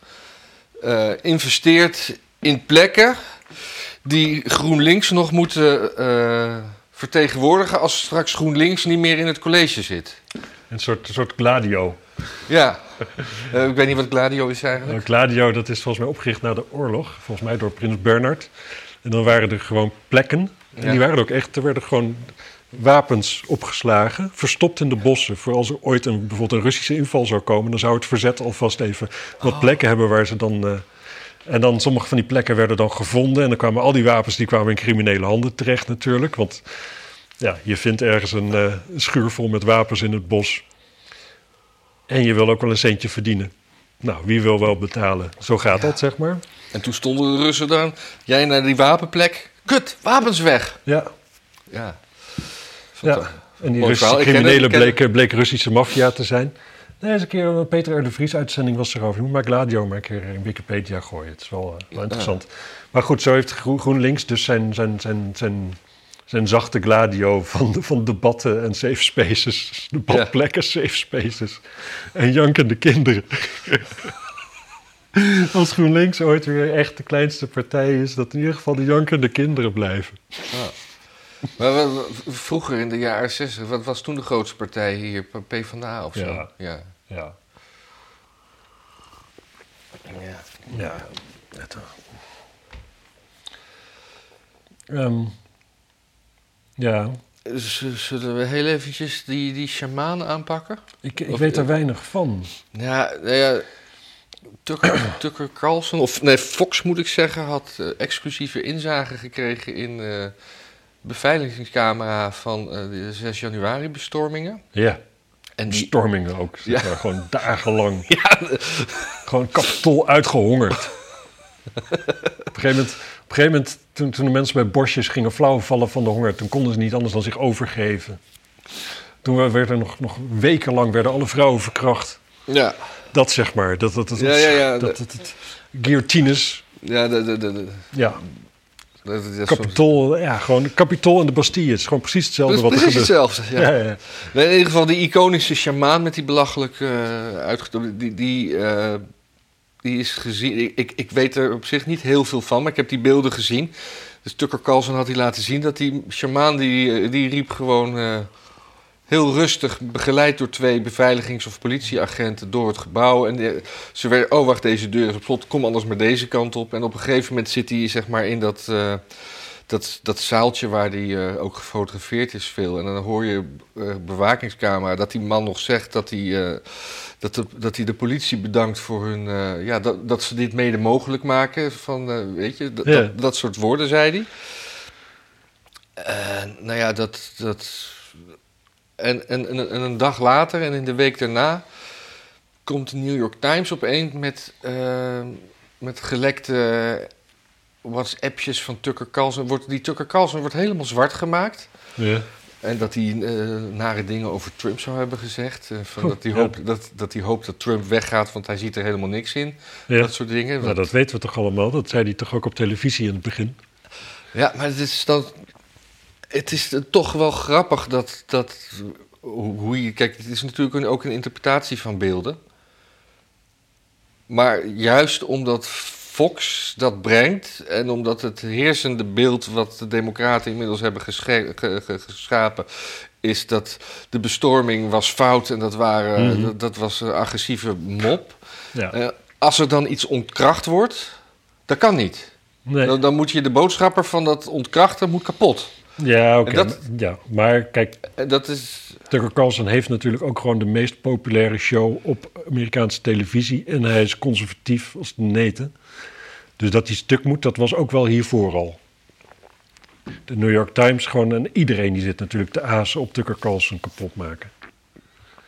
eh, investeert in plekken die GroenLinks nog moeten vertegenwoordigen als straks GroenLinks niet meer in het college zit. Een soort, soort gladio. Ja, Eh, ik weet niet wat Gladio is eigenlijk. Een gladio, dat is volgens mij opgericht na de oorlog. Volgens mij door prins Bernhard. En dan waren er gewoon plekken. En Ja. die waren er ook echt. Er werden gewoon wapens opgeslagen. Verstopt in de bossen. Voor als er ooit een, bijvoorbeeld een Russische inval zou komen. Dan zou het verzet alvast even wat plekken hebben waar ze dan. eh, en dan sommige van die plekken werden dan gevonden. En dan kwamen al die wapens die kwamen in criminele handen terecht natuurlijk. Want ja, je vindt ergens een eh, schuur vol met wapens in het bos. En je wil ook wel een centje verdienen. Nou, wie wil wel betalen? Zo gaat Ja. dat, zeg maar. En toen stonden de Russen dan, jij naar die wapenplek, kut, wapens weg. Ja, Ja. ja. En die Russische criminelen bleken, bleken Russische maffia te zijn. Een keer een Peter R. de Vries uitzending was erover. Je moet maar Gladio maar een keer in Wikipedia gooien. Het is wel, eh, wel Ja. interessant. Maar goed, zo heeft Groen- GroenLinks dus zijn, zijn, zijn, zijn, zijn zachte Gladio van, van debatten en safe spaces. Debatplekken, safe spaces. En jankende kinderen. Als GroenLinks ooit weer echt de kleinste partij is, dat in ieder geval de jankende kinderen blijven. Maar we- we- vroeger in de jaren 60, wat was toen de grootste partij hier? P- PvdA of zo? Ja. Ja. Ja. ja. Ja, net wel. Ehm, ja, Z- Zullen we heel eventjes die, die shamaan aanpakken? ik, ik Of- weet er weinig van. Ja, nou ja Tucker, Tucker Carlson, of nee, Fox moet ik zeggen, had eh, exclusieve inzage gekregen in eh beveiligingscamera van eh, de 6 januari bestormingen. Ja, En die, stormingen ook. Zeg Ja. maar, gewoon dagenlang. ja, Gewoon kapitol uitgehongerd. op, een gegeven moment, op een gegeven moment, toen, toen de mensen bij bosjes gingen flauwvallen van de honger... toen konden ze niet anders dan zich overgeven. Toen werden nog, nog wekenlang werden alle vrouwen verkracht. ja, Dat zeg maar. Dat, dat, dat, Ja, ja, ja. dat, dat, dat- guillotines. ja, de, de, de, de- Ja, dat- Capitool, ja, gewoon Capitool en de Bastille. Het is gewoon precies hetzelfde Dat wat er precies gebeurt. hetzelfde. Ja. Ja, in ieder geval die iconische shamaan met die belachelijke uh, uitgedoofde... Die, die, eh, die is gezien... Ik, ik, weet er op zich niet heel veel van, maar ik heb die beelden gezien. Dus Tucker Carlson had die laten zien dat die shamaan... die, eh, die riep gewoon eh, heel rustig... begeleid door twee beveiligings- of politieagenten door het gebouw. En eh, ze werden... Oh, wacht, deze deur is op slot. Kom anders maar deze kant op. En op een gegeven moment zit hij zeg maar in dat... eh, dat, dat zaaltje waar die eh, ook gefotografeerd is veel. En dan hoor je eh, bewakingscamera dat die man nog zegt dat hij, dat, de, dat hij de politie bedankt voor hun... ja, dat, dat ze dit mede mogelijk maken. Van, weet je, dat, Ja. dat, dat soort woorden zei hij. Nou ja, dat... dat en, en, en, en een dag later en in de week daarna... komt de New York Times opeens met, eh, met gelekte WhatsAppjes van Tucker Carlson. Wordt, die Tucker Carlson wordt helemaal zwart gemaakt. Ja. En dat hij eh, nare dingen over Trump zou hebben gezegd. Eh, van dat, hij ja. hoopt, dat, dat hij hoopt dat Trump weggaat, want hij ziet er helemaal niks in. Ja. Dat soort dingen. Nou, dat weten we toch allemaal? Dat zei hij toch ook op televisie in het begin? Ja, maar het is dan. Het is toch wel grappig dat. dat hoe je. Kijk, het is natuurlijk ook een interpretatie van beelden. Maar juist omdat Fox dat brengt. en omdat het heersende beeld. wat de Democraten inmiddels hebben gesche- ge- ge- geschapen. is dat de bestorming was fout en dat, waren, Mhm. dat, dat was een agressieve mop. Ja. Eh, als er dan iets ontkracht wordt. dat kan niet. Nee. Dan, dan moet je de boodschapper van dat ontkrachten moet kapot. Ja, oké. Ja, maar kijk, dat is... Tucker Carlson heeft natuurlijk ook gewoon de meest populaire show op Amerikaanse televisie. En hij is conservatief als de neten. Dus dat hij stuk moet, dat was ook wel hiervoor al. De New York Times gewoon en iedereen die zit natuurlijk de azen op Tucker Carlson kapot maken.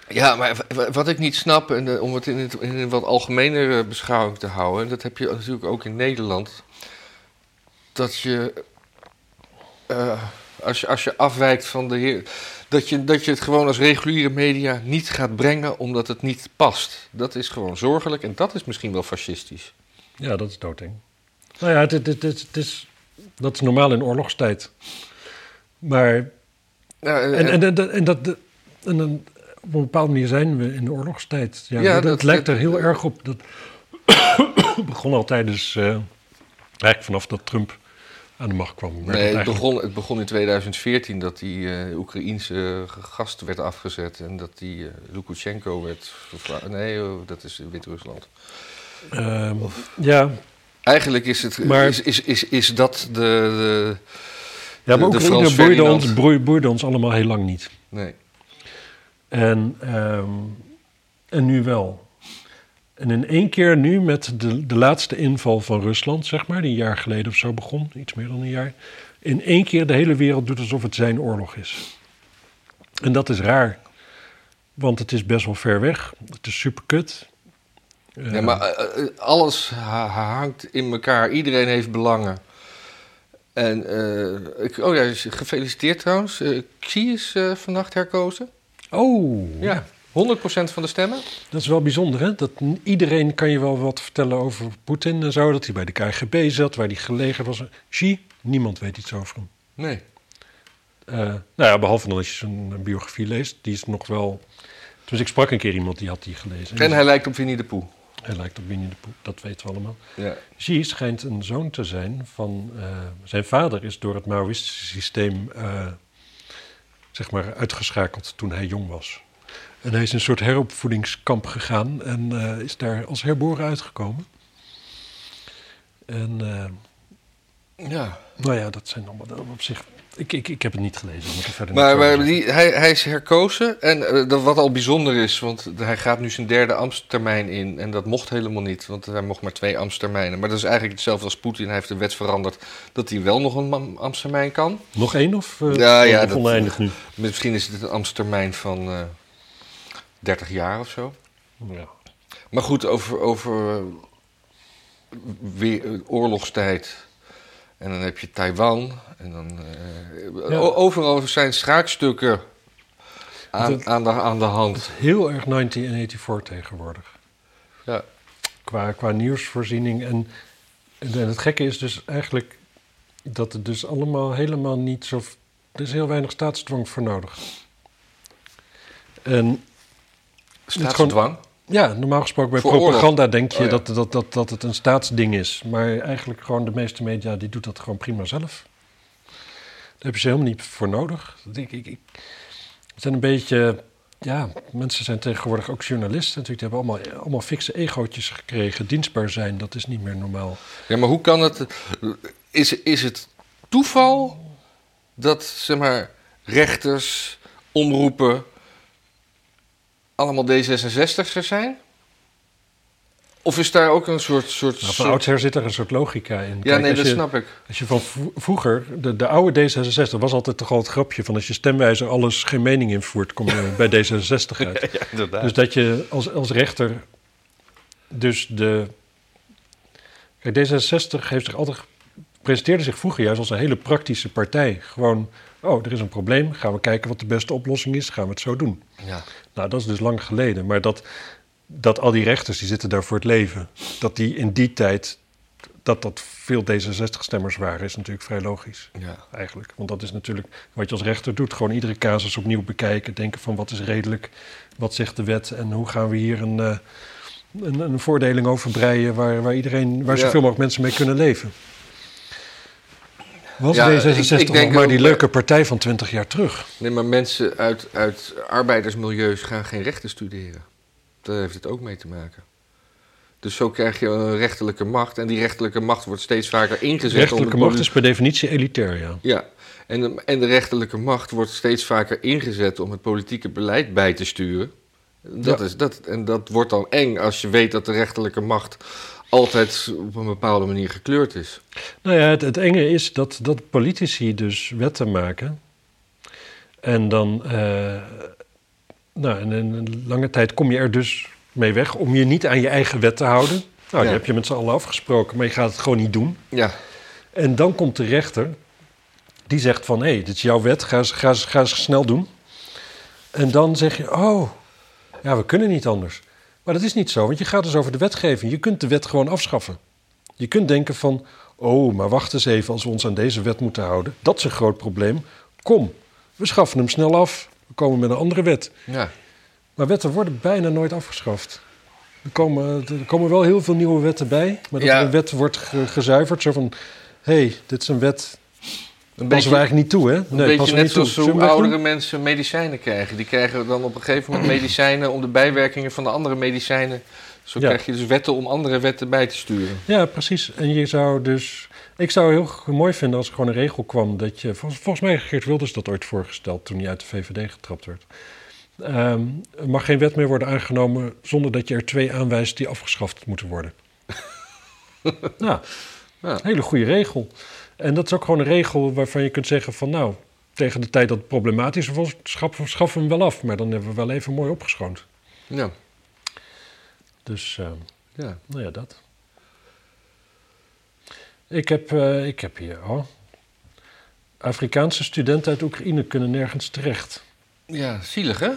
Ja, maar wat ik niet snap, en eh, om het in, het in een wat algemenere beschouwing te houden, en dat heb je natuurlijk ook in Nederland, dat je, eh, als je, als je afwijkt van de heer, dat je, dat je het gewoon als reguliere media niet gaat brengen omdat het niet past. Dat is gewoon zorgelijk en dat is misschien wel fascistisch. Ja, dat is doodeng. Nou ja, het, het, het, het is, dat is normaal in oorlogstijd. Maar Ja, En, en, en, en dat, en dan, op een bepaalde manier zijn we in de oorlogstijd. Ja, Ja, dat, dat- lijkt er heel erg op. Dat begon al tijdens, eh, eigenlijk vanaf dat Trump aan de macht kwam. Nee, het eigenlijk- begon, het begon in 2014 dat die eh Oekraïense gast werd afgezet en dat die eh Lukashenko werd Nee, oh, dat is Wit-Rusland. Ehm, ja, Eigenlijk is, het, Maar- is, is, is, is dat de, de... ja, maar Oekraïne boeide ons, boeide, boeide ons allemaal heel lang niet. Nee. En, ehm, en nu wel. En in één keer nu met de, de laatste inval van Rusland, zeg maar, die een jaar geleden of zo begon, iets meer dan een jaar. In één keer de hele wereld doet alsof het zijn oorlog is. En dat is raar. Want het is best wel ver weg. Het is super kut. Ja, maar eh, eh, alles ha- hangt in elkaar. Iedereen heeft belangen. En, eh, ik, oh ja, gefeliciteerd trouwens. Eh Xi is eh, vannacht herkozen. oh, Ja, 100% van de stemmen. dat is wel bijzonder, hè? Dat iedereen kan je wel wat vertellen over Poetin en zo. Dat hij bij de KGB zat, waar hij gelegen was. Xi, niemand weet iets over hem. Nee. Eh, nou ja, behalve dan als je zijn biografie leest. Die is nog wel... Dus ik sprak een keer iemand die had die gelezen. En hij lijkt op Winnie de Poe. Hij lijkt op Winnie de Pooh, dat weten we allemaal. Ja. Xi schijnt een zoon te zijn van... eh, zijn vader is door het Maoïstische systeem... eh, zeg maar uitgeschakeld toen hij jong was. En hij is een soort heropvoedingskamp gegaan... en eh, is daar als herboren uitgekomen. En... eh, ja. nou ja, dat zijn allemaal op zich... Ik, ik, ik heb het niet gelezen. er verder Maar, niet maar die, hij, hij is herkozen. En eh, dat, wat al bijzonder is, want hij gaat nu zijn derde ambtstermijn in. En dat mocht helemaal niet, want hij mocht maar twee ambtstermijnen. Maar dat is eigenlijk hetzelfde als Poetin. Hij heeft de wet veranderd dat hij wel nog een am- ambtstermijn kan. Nog één of Ja, ja, dat- oneindig nu? Misschien is het een ambtstermijn van 30 jaar of zo. Ja. Maar goed, over, over eh, weer, eh, oorlogstijd. En dan heb je Taiwan. En dan, eh, Ja. Overal zijn schaakstukken aan, aan, de, aan de Het hand. is heel erg 1984 tegenwoordig. Ja. Qua, qua nieuwsvoorziening. En, en het gekke is dus eigenlijk dat het dus allemaal helemaal niet zo... Er is heel weinig staatsdwang voor nodig. En Staatsdwang. ja, normaal gesproken bij Voor propaganda denk je Oh ja. dat, dat, dat, dat het een staatsding is. Maar eigenlijk gewoon de meeste media die doet dat gewoon prima zelf. Daar heb je ze helemaal niet voor nodig. Ik, ik, ik, het zijn een beetje... Ja, mensen zijn tegenwoordig ook journalisten natuurlijk. Die hebben allemaal, allemaal fikse egootjes gekregen. Dienstbaar zijn, dat is niet meer normaal. Ja, maar hoe kan het... Is, is het toeval dat, zeg maar, rechters, omroepen... allemaal D66'ers zijn? Of is daar ook een soort... soort, Nou, van soort- oudsher zit er een soort logica in. ja, Kijk, nee, dat je, snap ik. Als je van vro- vroeger, de, de oude D66 was altijd toch al het grapje van als je stemwijzer alles geen mening invoert, kom je bij D66 uit. Ja, inderdaad. Dus dat je als, als rechter dus de... Kijk, D66 heeft zich altijd, presenteerde zich vroeger juist als een hele praktische partij. Gewoon, oh, er is een probleem, gaan we kijken wat de beste oplossing is, gaan we het zo doen. ja. Nou, dat is dus lang geleden. Maar dat, dat al die rechters, die zitten daar voor het leven. Dat die in die tijd, dat dat veel D66-stemmers waren, is natuurlijk vrij logisch. ja. Eigenlijk. Want dat is natuurlijk wat je als rechter doet. Gewoon iedere casus opnieuw bekijken. Denken van wat is redelijk, wat zegt de wet... en hoe gaan we hier een, eh, een, een voordeling over breien... waar, waar, iedereen, waar Ja. zoveel mogelijk mensen mee kunnen leven. Was Ja, D66 ik- denk maar die leuke partij van 20 jaar terug? Nee, maar mensen uit, uit arbeidersmilieus gaan geen rechten studeren. Daar heeft het ook mee te maken. Dus zo krijg je een rechterlijke macht. En die rechterlijke macht wordt steeds vaker ingezet. om Rechterlijke de macht is per definitie elitair, ja. Ja, En de, en de rechterlijke macht wordt steeds vaker ingezet om het politieke beleid bij te sturen. Dat Ja. is, dat, en dat wordt dan eng als je weet dat de rechterlijke macht altijd op een bepaalde manier gekleurd is. Nou ja, het, het enge is dat, dat politici dus wetten maken. En dan, eh, nou, en een lange tijd kom je er dus mee weg om je niet aan je eigen wet te houden. Nou, die Ja. heb je met z'n allen afgesproken, maar je gaat het gewoon niet doen. Ja, En dan komt de rechter, die zegt van, hé, hey, dit is jouw wet, ga eens, ga, eens, ga eens snel doen. En dan zeg je, oh, ja, we kunnen niet anders. Maar dat is niet zo, want je gaat dus over de wetgeving. Je kunt de wet gewoon afschaffen. Je kunt denken van, oh, maar wacht eens even als we ons aan deze wet moeten houden. Dat is een groot probleem. Kom, we schaffen hem snel af. We komen met een andere wet. ja. Maar wetten worden bijna nooit afgeschaft. Er komen, er komen wel heel veel nieuwe wetten bij. Maar dat Ja. een wet wordt ge- gezuiverd. Zo van, hé, hey, dit is een wet. Een Passen we eigenlijk niet toe, hè? Een passen beetje we net zoals hoe oudere mensen medicijnen krijgen. Die krijgen dan op een gegeven moment medicijnen om de bijwerkingen van de andere medicijnen. Zo Ja. krijg je dus wetten om andere wetten bij te sturen. Ja, precies. En je zou dus... Ik zou heel mooi vinden als er gewoon een regel kwam dat je... Vol, volgens mij Geert Wilders dat ooit voorgesteld toen hij uit de VVD getrapt werd. Ehm, er mag geen wet meer worden aangenomen zonder dat je er twee aanwijst die afgeschaft moeten worden. nou, Ja. een hele goede regel. En dat is ook gewoon een regel waarvan je kunt zeggen van nou, tegen de tijd dat het problematisch was, schaffen we hem wel af. Maar dan hebben we wel even mooi opgeschoond. Ja, Dus ehm, ja. nou ja, dat. Ik heb, eh, ik heb hier, oh. Afrikaanse studenten uit Oekraïne kunnen nergens terecht. ja zielig hè?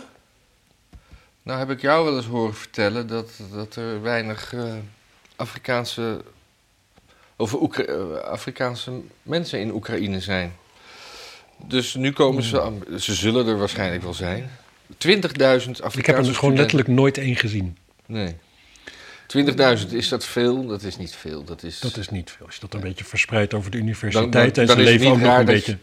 Nou heb ik jou wel eens horen vertellen dat, dat er weinig eh, Afrikaanse, of Oekra- eh, Afrikaanse mensen in Oekraïne zijn. Dus nu komen ze, aan- ze zullen er waarschijnlijk wel zijn. 20.000 Afrikaanse Ik heb er dus gewoon studenten. letterlijk nooit één gezien. Nee. 20.000, is dat veel? Dat is niet veel. Dat is... Dat is niet veel. Als je dat een beetje verspreidt over de universiteit Dan- dan- en ze leven ook nog een beetje.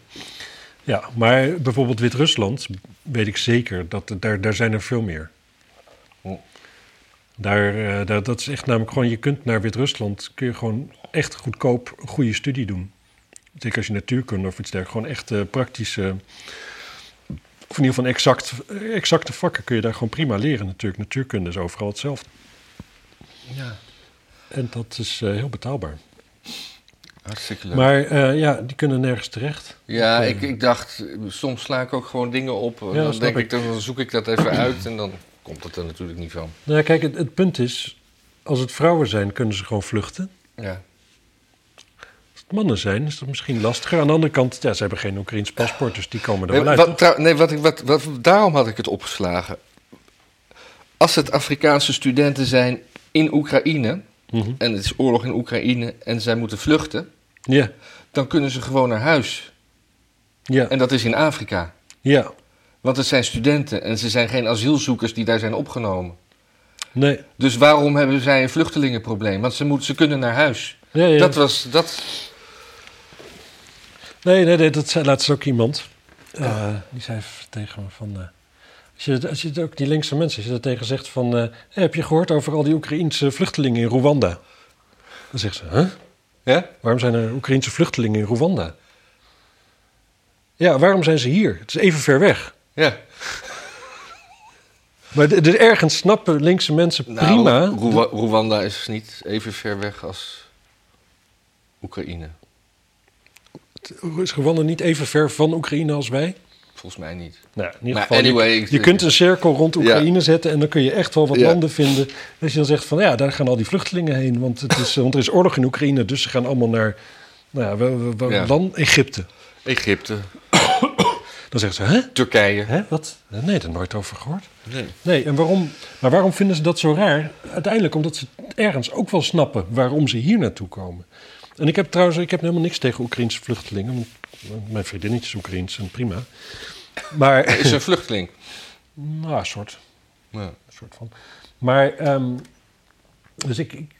Ja, maar bijvoorbeeld Wit-Rusland weet ik zeker dat daar, daar zijn er veel meer. Daar, eh, daar, dat is echt namelijk gewoon, je kunt naar Wit-Rusland, kun je gewoon echt goedkoop een goede studie doen. Zeker als je natuurkunde of iets dergelijks, gewoon echt eh, praktische, of in ieder geval exact, exacte vakken kun je daar gewoon prima leren natuurlijk. Natuurkunde is overal hetzelfde. Ja, En dat is eh, heel betaalbaar. hartstikke leuk. Maar eh, ja, die kunnen nergens terecht. ja, ik, ik dacht, soms sla ik ook gewoon dingen op. Ja, dan denk ik, ik. dan zoek ik dat even uit en dan komt het er natuurlijk niet van. Nou ja, kijk, het, het punt is, als het vrouwen zijn, kunnen ze gewoon vluchten. Ja, Als het mannen zijn, is dat misschien lastiger. Aan de andere kant, ja, ze hebben geen Oekraïns paspoort, dus die komen er nee, wel uit. wat, toch? trouw- nee wat, ik- wat, wat, daarom had ik het opgeslagen. Als het Afrikaanse studenten zijn in Oekraïne, Mhm. en het is oorlog in Oekraïne en zij moeten vluchten, Ja, dan kunnen ze gewoon naar huis. ja, En dat is in Afrika. ja. Want het zijn studenten en ze zijn geen asielzoekers die daar zijn opgenomen. Nee, Dus waarom hebben zij een vluchtelingenprobleem? Want ze, moeten, ze kunnen naar huis. ja, ja. Dat was. Dat, nee, nee, nee, dat zei laatst ook iemand. Eh, die zei tegen me van... eh, als, je, als je het ook die linkse mensen, als je er tegen zegt van... eh, heb je gehoord over al die Oekraïense vluchtelingen in Rwanda? Dan zegt ze, huh? ja? Waarom zijn er Oekraïense vluchtelingen in Rwanda? Ja, waarom zijn ze hier? Het is even ver weg. Ja. Maar ergens snappen linkse mensen Nou, prima. Rwa- Rwanda is niet even ver weg als Oekraïne. Is Rwanda niet even ver van Oekraïne als wij? Volgens mij niet. Nou, in ieder Maar geval, je- anyway, je, kunt een cirkel rond Oekraïne zetten en dan kun je echt wel wat Ja. landen vinden. Als je dan zegt van ja, daar gaan al die vluchtelingen heen, want, het is, want er is oorlog in Oekraïne, dus ze gaan allemaal naar nou Ja. land Egypte. Egypte, Dan zeggen ze, hè? Turkije. Hè, wat? Nee, daar nooit over gehoord. Nee. Nee, en waarom, maar waarom vinden ze dat zo raar? Uiteindelijk omdat ze ergens ook wel snappen waarom ze hier naartoe komen. En ik heb trouwens, ik heb helemaal niks tegen Oekraïnse vluchtelingen. Mijn vriendinnetje is Oekraïens en prima. Maar, Is een vluchteling. nou, een soort, Ja. een soort van. Maar, ehm, dus ik, ik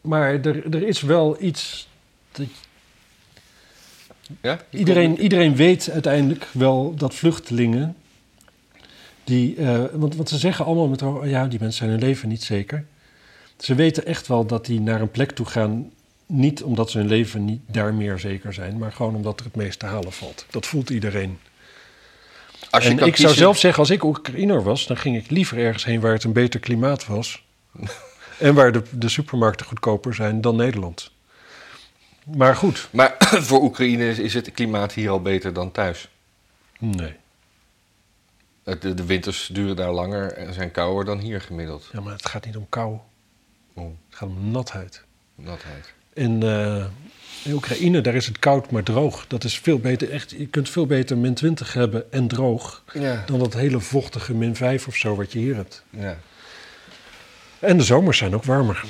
maar er, er is wel iets, dat Ja? Iedereen, iedereen weet uiteindelijk wel dat vluchtelingen. Die, eh, want, want ze zeggen allemaal met. oh Ja, die mensen zijn hun leven niet zeker. Ze weten echt wel dat die naar een plek toe gaan. niet omdat ze hun leven niet daar meer zeker zijn, maar gewoon omdat er het meest te halen valt. Dat voelt iedereen. Als je en ik zou zelf zeggen, als ik Oekraïner was, dan ging ik liever ergens heen waar het een beter klimaat was. en waar de, de supermarkten goedkoper zijn dan Nederland. Maar goed, Maar voor Oekraïne is, het klimaat hier al beter dan thuis. nee. De, de winters duren daar langer en zijn kouder dan hier gemiddeld. Ja, maar het gaat niet om kou. Oh, Het gaat om natheid. natheid. In, eh, in Oekraïne, daar is het koud maar droog. Dat is veel beter. Echt, je kunt veel beter min 20 hebben en droog. Ja. dan dat hele vochtige min 5 of zo wat je hier hebt. ja. En de zomers zijn ook warmer.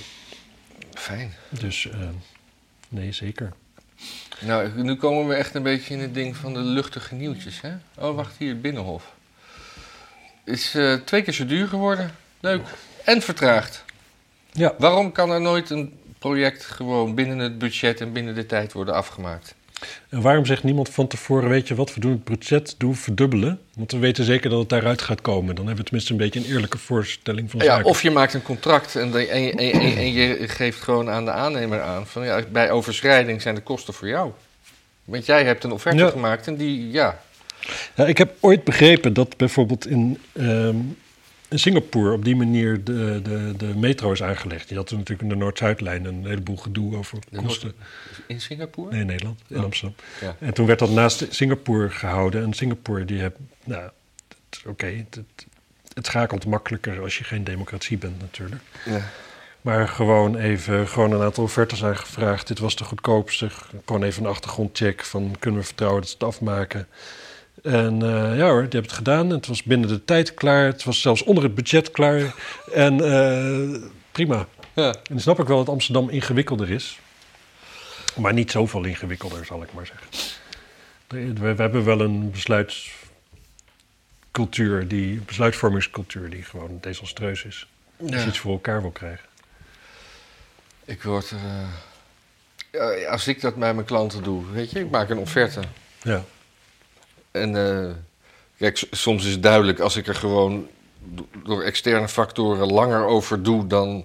Fijn. Dus eh, nee, zeker. Nou, nu komen we echt een beetje in het ding van de luchtige nieuwtjes, hè? Oh, wacht, hier, het Binnenhof. Is eh, twee keer zo duur geworden. Leuk. En vertraagd. Ja, Waarom kan er nooit een project gewoon binnen het budget en binnen de tijd worden afgemaakt? En waarom zegt niemand van tevoren, weet je wat, we doen het budget, doen verdubbelen. Want we weten zeker dat het daaruit gaat komen. Dan hebben we tenminste een beetje een eerlijke voorstelling van Ja, zaak. of je maakt een contract en, de- en, je- en, je- en, geeft gewoon aan de aannemer aan van ja, bij overschrijding zijn de kosten voor jou. Want jij hebt een offerte Ja. gemaakt en die, ja, Ja, ik heb ooit begrepen dat bijvoorbeeld in, ehm, in Singapore op die manier de, de, de metro is aangelegd. Je had toen natuurlijk in de Noord-Zuidlijn een heleboel gedoe over De kosten. in Singapore. Nee, in Nederland, in Oh. Amsterdam. Ja. En toen werd dat naast Singapore gehouden. En Singapore, die heeft, nou, oké, het, het, het schakelt makkelijker als je geen democratie bent natuurlijk. Ja. Maar gewoon even, gewoon een aantal offertes aangevraagd. Dit was de goedkoopste. Gewoon even een achtergrondcheck van kunnen we vertrouwen dat ze het afmaken. En eh, ja hoor, die hebben het gedaan. Het was binnen de tijd klaar. Het was zelfs onder het budget klaar. En eh, prima. Ja. En dan snap ik wel dat Amsterdam ingewikkelder is. Maar niet zoveel ingewikkelder, zal ik maar zeggen. We, we hebben wel een besluitcultuur, die, besluitvormingscultuur die gewoon desastreus is. Als je iets voor elkaar wil krijgen. Ik word er. eh, als ik dat bij mijn klanten doe, weet je, ik maak een offerte. Ja. En eh, kijk, soms is het duidelijk als ik er gewoon do- door externe factoren langer over doe dan.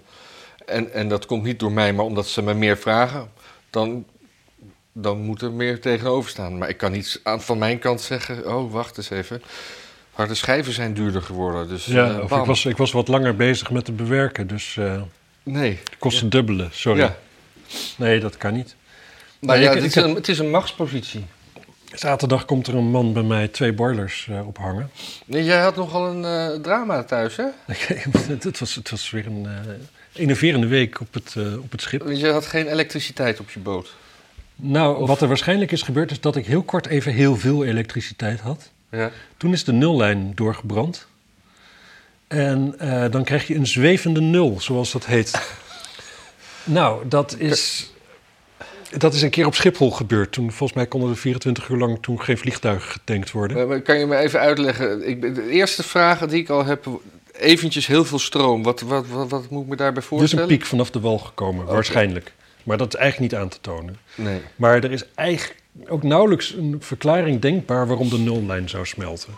En, en dat komt niet door mij, maar omdat ze me meer vragen, dan, dan moet er meer tegenover staan. Maar ik kan niet aan, van mijn kant zeggen: oh, wacht eens even. Harde schijven zijn duurder geworden. Dus, Ja, eh, of ik was, ik was wat langer bezig met het bewerken, dus eh Nee. de kosten dubbelen. Sorry. Ja. Nee, dat kan niet. Maar ja, ik- het, ik is een, het is een machtspositie. Zaterdag komt er een man bij mij twee boilers eh, ophangen. Jij had nogal een eh, drama thuis, hè? het, was, het was weer een enerverende week op het, op het schip. Je had geen elektriciteit op je boot. Nou, wat er waarschijnlijk is gebeurd, is dat ik heel kort even heel veel elektriciteit had. Ja. Toen is de nullijn doorgebrand. En dan krijg je een zwevende nul, zoals dat heet. nou, dat is, dat is een keer op Schiphol gebeurd. Toen, volgens mij konden er 24 uur lang toen geen vliegtuigen getankt worden. Kan je me even uitleggen? Ik, de eerste vragen die ik al heb, eventjes heel veel stroom. Wat, wat, wat, wat moet ik me daarbij Er is voorstellen? een piek vanaf de wal gekomen, waarschijnlijk. Maar dat is eigenlijk niet aan te tonen. Nee. Maar er is eigenlijk ook nauwelijks een verklaring denkbaar waarom de nullijn zou smelten.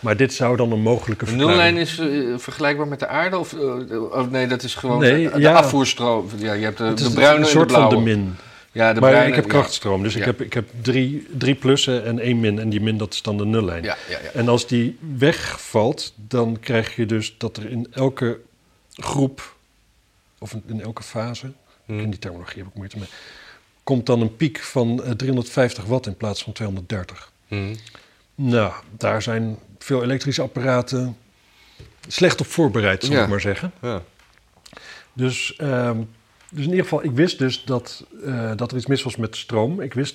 Maar dit zou dan een mogelijke De verklaring... nullijn is eh, vergelijkbaar met de aarde? Of, eh, oh, nee, dat is gewoon Nee, de, de ja. afvoerstroom. Ja, je hebt de, Het is de bruine een en soort de blauwe. van de min. Ja, de maar ik heb krachtstroom, dus ik heb, ik heb drie, drie plussen en één min. En die min, dat is dan de nullijn. Ja, ja, ja. En als die wegvalt, dan krijg je dus dat er in elke groep, of in elke fase, Hm. in die terminologie heb ik moeite mee, komt dan een piek van eh, 350 watt in plaats van 230. Hm. Nou, daar zijn veel elektrische apparaten slecht op voorbereid, zal ik maar zeggen. Ja. Dus, ehm, dus in ieder geval, ik wist dus dat, eh, dat er iets mis was met stroom. Ik wist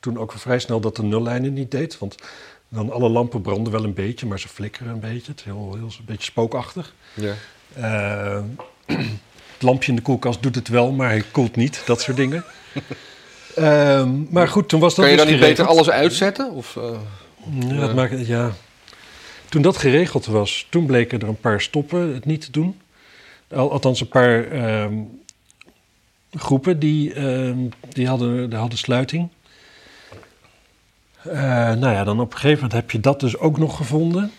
toen ook vrij snel dat de nullijn het niet deed. Want dan alle lampen branden wel een beetje, maar ze flikkeren een beetje. Het is heel, heel, een beetje spookachtig. Ja. Eh, het lampje in de koelkast doet het wel, maar hij koelt niet. Dat soort dingen. Ehm, maar goed, toen was dat Kan je dus dan niet beter alles uitzetten? Of, eh, Ja, dat maakt, ja. Toen dat geregeld was, toen bleken er een paar stoppen het niet te doen. Al, althans, een paar ehm, groepen die, ehm, die, hadden, die hadden sluiting. Eh, nou ja, dan op een gegeven moment heb je dat dus ook nog gevonden.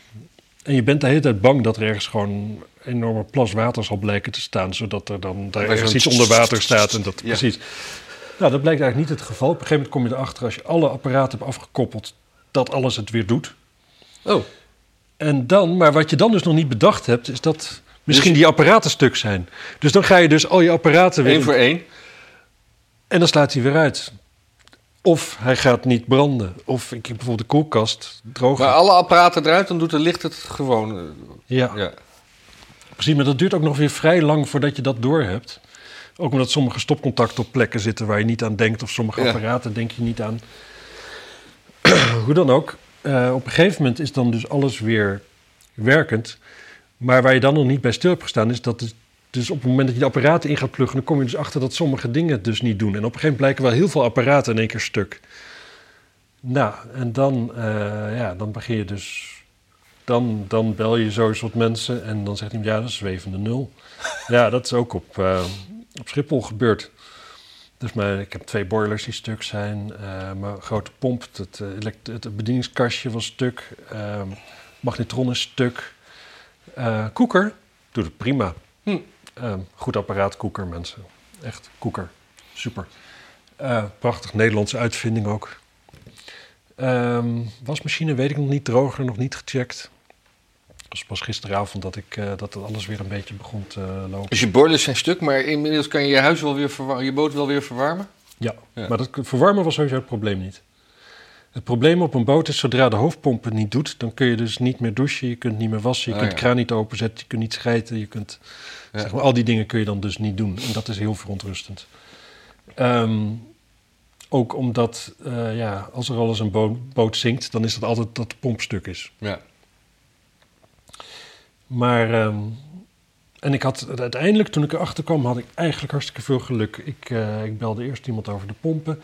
En je bent de hele tijd bang dat er ergens gewoon een enorme plas water zal blijken te staan, zodat er dan daar ergens iets onder water staat. En dat, Ja. Precies. Nou, dat blijkt eigenlijk niet het geval. Op een gegeven moment kom je erachter, als je alle apparaten hebt afgekoppeld, dat alles het weer doet. Oh, En dan, maar wat je dan dus nog niet bedacht hebt, is dat misschien Dus- die apparaten stuk zijn. Dus dan ga je dus al je apparaten weer... één voor één. En dan slaat hij weer uit. Of hij gaat niet branden. Of ik heb bijvoorbeeld de koelkast droog. Maar alle apparaten eruit, dan doet de licht het gewoon. eh, ja, Ja. precies. Maar dat duurt ook nog weer vrij lang voordat je dat doorhebt. Ook omdat sommige stopcontacten op plekken zitten waar je niet aan denkt. Of sommige Ja. apparaten denk je niet aan. Hoe dan ook. eh, op een gegeven moment is dan dus alles weer werkend. Maar waar je dan nog niet bij stil hebt gestaan is dat... het- dus op het moment dat je de apparaten in gaat pluggen... dan kom je dus achter dat sommige dingen het dus niet doen. En op een gegeven moment blijken wel heel veel apparaten in één keer stuk. Nou, en dan, eh, ja, dan begin je dus... Dan, dan bel je zo eens wat mensen en dan zegt iemand... ja, dat is zwevende nul. ja, dat is ook op, eh, op Schiphol gebeurd. Dus mijn, ik heb twee boilers die stuk zijn. eh, mijn grote pomp, het, het bedieningskastje was stuk. magnetron is stuk. Eh, koeker doet het prima. Hm. Ehm, goed apparaat, koeker, mensen. Echt, koeker. Super. Eh, prachtig Nederlandse uitvinding ook. Ehm, wasmachine weet ik nog niet, droger nog niet gecheckt. Het was pas gisteravond dat, ik, eh, dat het alles weer een beetje begon te lopen. Dus je boilers zijn stuk, maar inmiddels kan je je huis wel weer verwarmen, je boot wel weer verwarmen? Ja, Ja. maar dat verwarmen was sowieso het probleem niet. Het probleem op een boot is, zodra de hoofdpomp het niet doet, dan kun je dus niet meer douchen, je kunt niet meer wassen, je Ah, kunt ja. kraan niet openzetten, je kunt niet schijten, je kunt, Ja. zeg maar, al die dingen kun je dan dus niet doen. En dat is heel verontrustend. Ehm, ook omdat, eh, ja, als er al eens een bo- boot zinkt, dan is het altijd dat de pomp stuk is. Ja. Maar, ehm, en ik had uiteindelijk, toen ik erachter kwam, had ik eigenlijk hartstikke veel geluk. Ik, eh, ik belde eerst iemand over de pompen.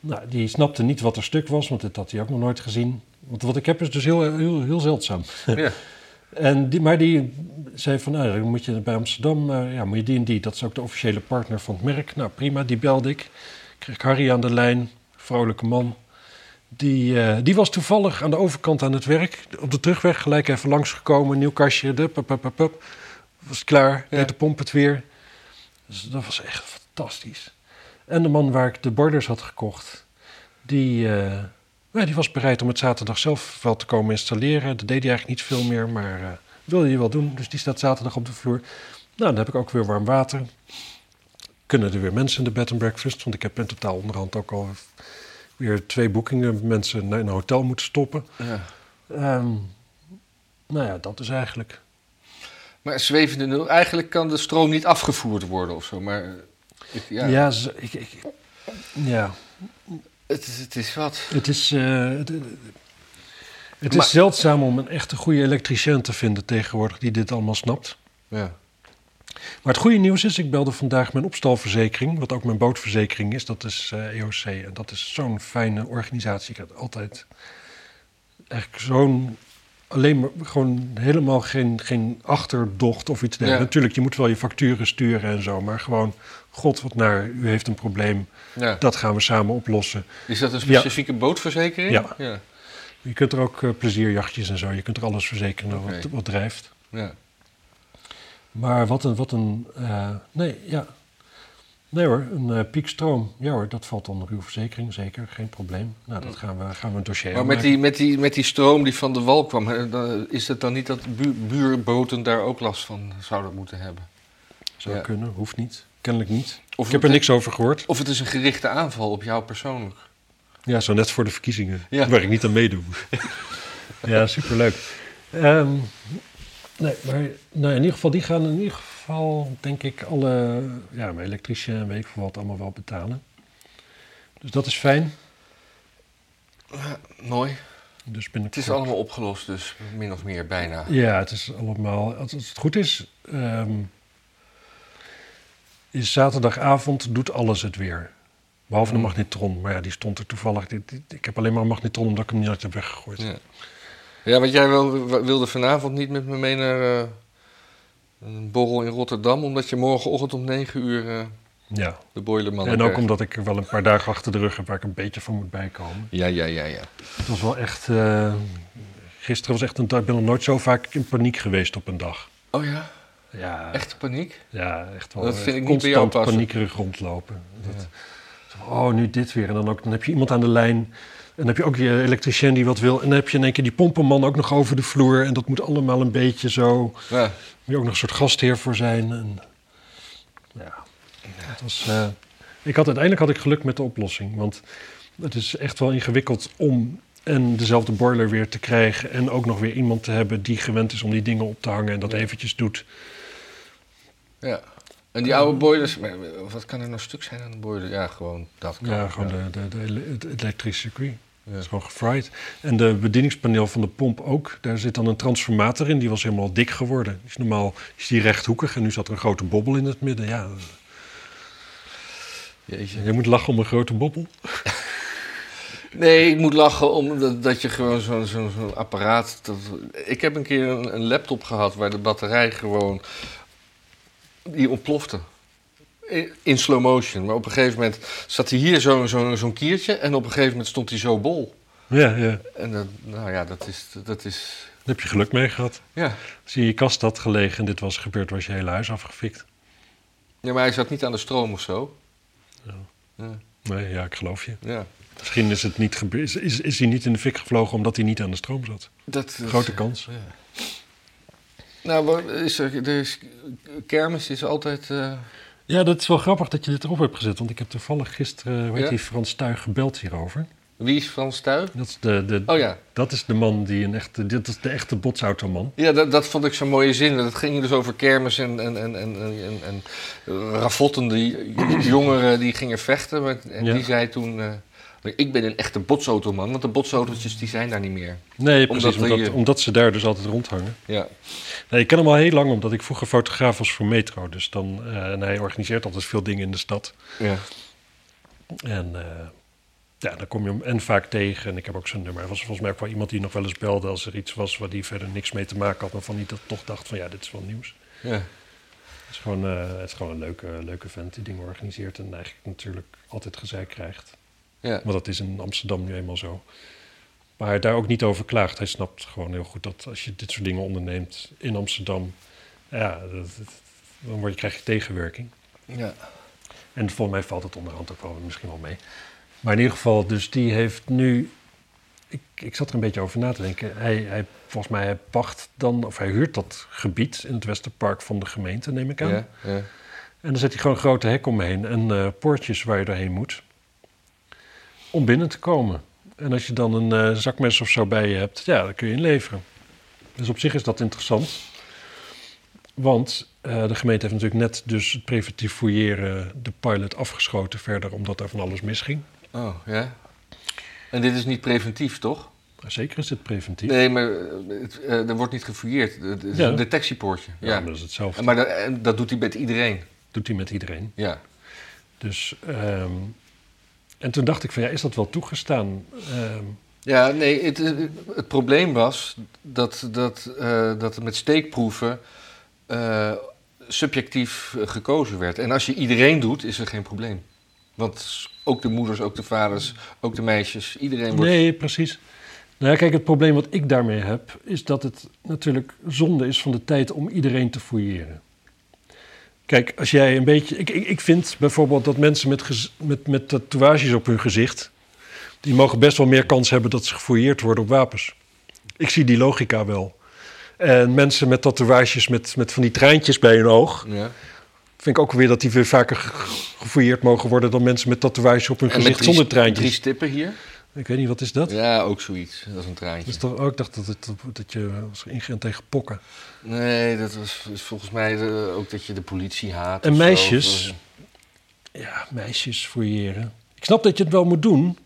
Nou, die snapte niet wat er stuk was, want dit had hij ook nog nooit gezien. Want wat ik heb is dus heel, heel, heel zeldzaam. ja. En die, maar die zei van, nou, dan moet je bij Amsterdam, eh, ja, moet je die en die. Dat is ook de officiële partner van het merk. Nou, prima, die belde ik. Kreeg Harry aan de lijn, vrolijke man. Die, eh, die was toevallig aan de overkant aan het werk. Op de terugweg gelijk even langsgekomen, nieuw kastje, de, pup, pup, pup, pup. Was het klaar, Ja. deed de pomp het weer. Dus dat was echt fantastisch. En de man waar ik de borders had gekocht, die, eh, ja, die was bereid om het zaterdag zelf wel te komen installeren. Dat deed hij eigenlijk niet veel meer, maar eh wilde je wel doen. Dus die staat zaterdag op de vloer. Nou, dan heb ik ook weer warm water. Kunnen er weer mensen in de bed and breakfast? Want ik heb in totaal onderhand ook al weer twee boekingen mensen naar een hotel moeten stoppen. ja. Ehm, nou ja, dat is eigenlijk. Maar zwevende nul, eigenlijk kan de stroom niet afgevoerd worden of zo, maar... ja, Ja, ik, ik, ja Het, is, het is wat. het is. eh, het, het is zeldzaam om een echte goede elektricien te vinden tegenwoordig die dit allemaal snapt. Ja. Maar het goede nieuws is, ik belde vandaag mijn opstalverzekering, wat ook mijn bootverzekering is. Dat is eh, EOC en dat is zo'n fijne organisatie. Ik had altijd eigenlijk zo'n, alleen maar gewoon helemaal geen, geen achterdocht of iets dergelijks. Ja. Natuurlijk, je moet wel je facturen sturen en zo, maar gewoon, god wat naar, u heeft een probleem, ja. dat gaan we samen oplossen. Is dat een Ja. specifieke bootverzekering? Ja. ja. Je kunt er ook eh, plezierjachtjes en zo, je kunt er alles verzekeren wat, wat drijft. ja. Maar wat een, wat een, eh, nee, ja. Nee hoor, een eh, piekstroom. Ja hoor, dat valt onder uw verzekering, zeker, geen probleem. Nou, dat gaan we, gaan we een dossier Maar met die, met, die, met die stroom die van de wal kwam, hè, dan- is het dan niet dat bu buurboten daar ook last van zouden moeten hebben? Zou ja. kunnen, hoeft niet. Kennelijk niet. Of Ik heb er niks over gehoord. Of het is een gerichte aanval op jou persoonlijk. Ja, zo net voor de verkiezingen, Ja. waar ik niet aan meedoe. ja, superleuk. Ehm, nee, maar nou, in ieder geval, die gaan in ieder geval, denk ik, alle, ja, mijn elektricien en weet ik wat allemaal wel betalen. Dus dat is fijn. Ja, mooi. Dus. Het is allemaal opgelost, dus min of meer bijna. Ja, het is allemaal. Als het goed is, ehm, is zaterdagavond doet alles het weer. Behalve de Hmm. magnetron. Maar ja, die stond er toevallig. Ik heb alleen maar een magnetron omdat ik hem niet had weggegooid. Ja, ja want jij wil, wilde vanavond niet met me mee naar eh, een borrel in Rotterdam, omdat je morgenochtend om 9 uur eh, Ja. de boilerman En ook krijgt. omdat ik er wel een paar dagen achter de rug heb waar ik een beetje van moet bijkomen. Ja, ja, ja, ja. Het was wel echt eh, Gisteren was echt een dag, ik ben nog nooit zo vaak in paniek geweest op een dag. Oh ja, Ja, echte paniek? Ja, echt wel. Dat vind ik niet bij jou passen. paniekerig rondlopen. Dat, Oh, nu dit weer. En dan, ook, dan heb je iemand aan de lijn. En dan heb je ook je elektricien die wat wil. En dan heb je in één keer die pompenman ook nog over de vloer. En dat moet allemaal een beetje zo. Ja. Moet je ook nog een soort gastheer voor zijn. En, ja, het was, eh, ik had, uiteindelijk had ik geluk met de oplossing. Want het is echt wel ingewikkeld om en dezelfde boiler weer te krijgen. En ook nog weer iemand te hebben die gewend is om die dingen op te hangen. En dat eventjes doet. Ja. En die oude boilers, wat kan er nou stuk zijn aan de boiler? Ja, gewoon dat. Kan, Ja, gewoon De, de, het elektrische circuit. Ja. Het is gewoon gefried. En de bedieningspaneel van de pomp ook. Daar zit dan een transformator in. Die was helemaal dik geworden. Die is normaal is die rechthoekig. En nu zat er een grote bobbel in het midden. Ja, Jeetje. je moet lachen om een grote bobbel. Nee, ik moet lachen omdat dat je gewoon zo'n zo'n apparaat... Dat, ik heb een keer een, een laptop gehad waar de batterij gewoon... Die ontplofte. In, slow motion. Maar op een gegeven moment zat hij hier zo'n zo'n zo'n kiertje... en op een gegeven moment stond hij zo bol. Ja, ja. En dat, nou ja, dat is... Dat is Daar heb je geluk mee gehad. ja. Als je in je kast had gelegen en dit was gebeurd, was je hele huis afgefikt. ja, maar hij zat niet aan de stroom of zo. Ja. Ja, Nee, ja, ik geloof je. ja. Misschien is, het niet gebeurd, is, is, is hij niet in de fik gevlogen omdat hij niet aan de stroom zat. Dat, dat- Grote kans. Ja. Nou, is er, er is, kermis is altijd... eh, Ja, dat is wel grappig dat je dit erop hebt gezet. Want ik heb toevallig gisteren, weet Ja? die Frans Tuig gebeld hierover. wie is Frans Tuig? Dat is de, de, Oh ja. Dat is de man die een echte. Dit is de echte botsautoman. Ja, dat, dat vond ik zo'n mooie zin. Dat ging dus over kermis en, en, en, en, en, en ravottende jongeren die gingen vechten. En Ja. die zei toen... ik ben een echte botsautoman, want de botsautootjes die zijn daar niet meer. Nee, precies. Omdat, omdat ze daar dus altijd rondhangen. Ja, Nee, ik ken hem al heel lang, omdat ik vroeger fotograaf was voor Metro. Dus dan, eh, en hij organiseert altijd veel dingen in de stad. ja. En eh, ja, dan kom je hem en vaak tegen. En ik heb ook zijn nummer. Er was volgens mij ook wel iemand die nog wel eens belde als er iets was waar die verder niks mee te maken had. Maar van die dat toch dacht van ja, dit is wel nieuws. ja. Het is gewoon, eh, het is gewoon een leuke, leuke vent die dingen organiseert. En eigenlijk natuurlijk altijd gezeik krijgt. Ja. Want dat is in Amsterdam nu eenmaal zo. Maar hij daar ook niet over klaagt. Hij snapt gewoon heel goed dat als je dit soort dingen onderneemt in Amsterdam, ja, dat, dat- dan word je, krijg je tegenwerking. ja. En volgens mij valt het onderhand ook wel misschien wel mee. Maar in ieder geval, dus die heeft nu. Ik, ik zat er een beetje over na te denken. Hij, hij, volgens mij hij pacht dan, of hij huurt dat gebied in het Westerpark van de gemeente, neem ik aan. ja, ja. En dan zet hij gewoon een grote hek omheen en eh, poortjes waar je doorheen moet. Om binnen te komen. En als je dan een eh, zakmes of zo bij je hebt, ja, dan kun je inleveren. Dus op zich is dat interessant. Want eh, de gemeente heeft natuurlijk net dus het preventief fouilleren, de pilot afgeschoten verder, omdat er van alles misging. Oh, ja. En dit is niet preventief, toch? Zeker is het preventief. Nee, maar eh, het, er wordt niet gefouilleerd. Het is Ja. een detectiepoortje. ja, Ja. maar dat is hetzelfde. Maar dat, dat doet hij met iedereen. doet hij met iedereen. Ja. Dus, ehm, en toen dacht ik van ja, is dat wel toegestaan? Ehm, Ja, nee, het, het probleem was dat, dat, eh, dat er met steekproeven eh, subjectief gekozen werd. En als je iedereen doet, is er geen probleem. Want ook de moeders, ook de vaders, ook de meisjes, iedereen wordt... Nee, precies. Nou ja, kijk, het probleem wat ik daarmee heb, is dat het natuurlijk zonde is van de tijd om iedereen te fouilleren. Kijk, als jij een beetje. Ik, ik, ik vind bijvoorbeeld dat mensen met, gez- met, met tatoeages op hun gezicht. die mogen best wel meer kans hebben dat ze gefouilleerd worden op wapens. Ik zie die logica wel. En mensen met tatoeages met, met van die treintjes bij hun oog. Ja. vind ik ook weer dat die weer vaker ge- gefouilleerd mogen worden. dan mensen met tatoeages op hun En gezicht drie, zonder treintjes. drie stippen hier. Ik weet niet, wat is dat? Ja, ook zoiets. Dat is een traantje. Toch, oh, ik dacht dat, het, dat je was tegen pokken. Nee, dat was is volgens mij de- ook dat je de politie haat. En zo, meisjes? of, Ja, meisjes fouilleren. Ik snap dat je het wel moet doen.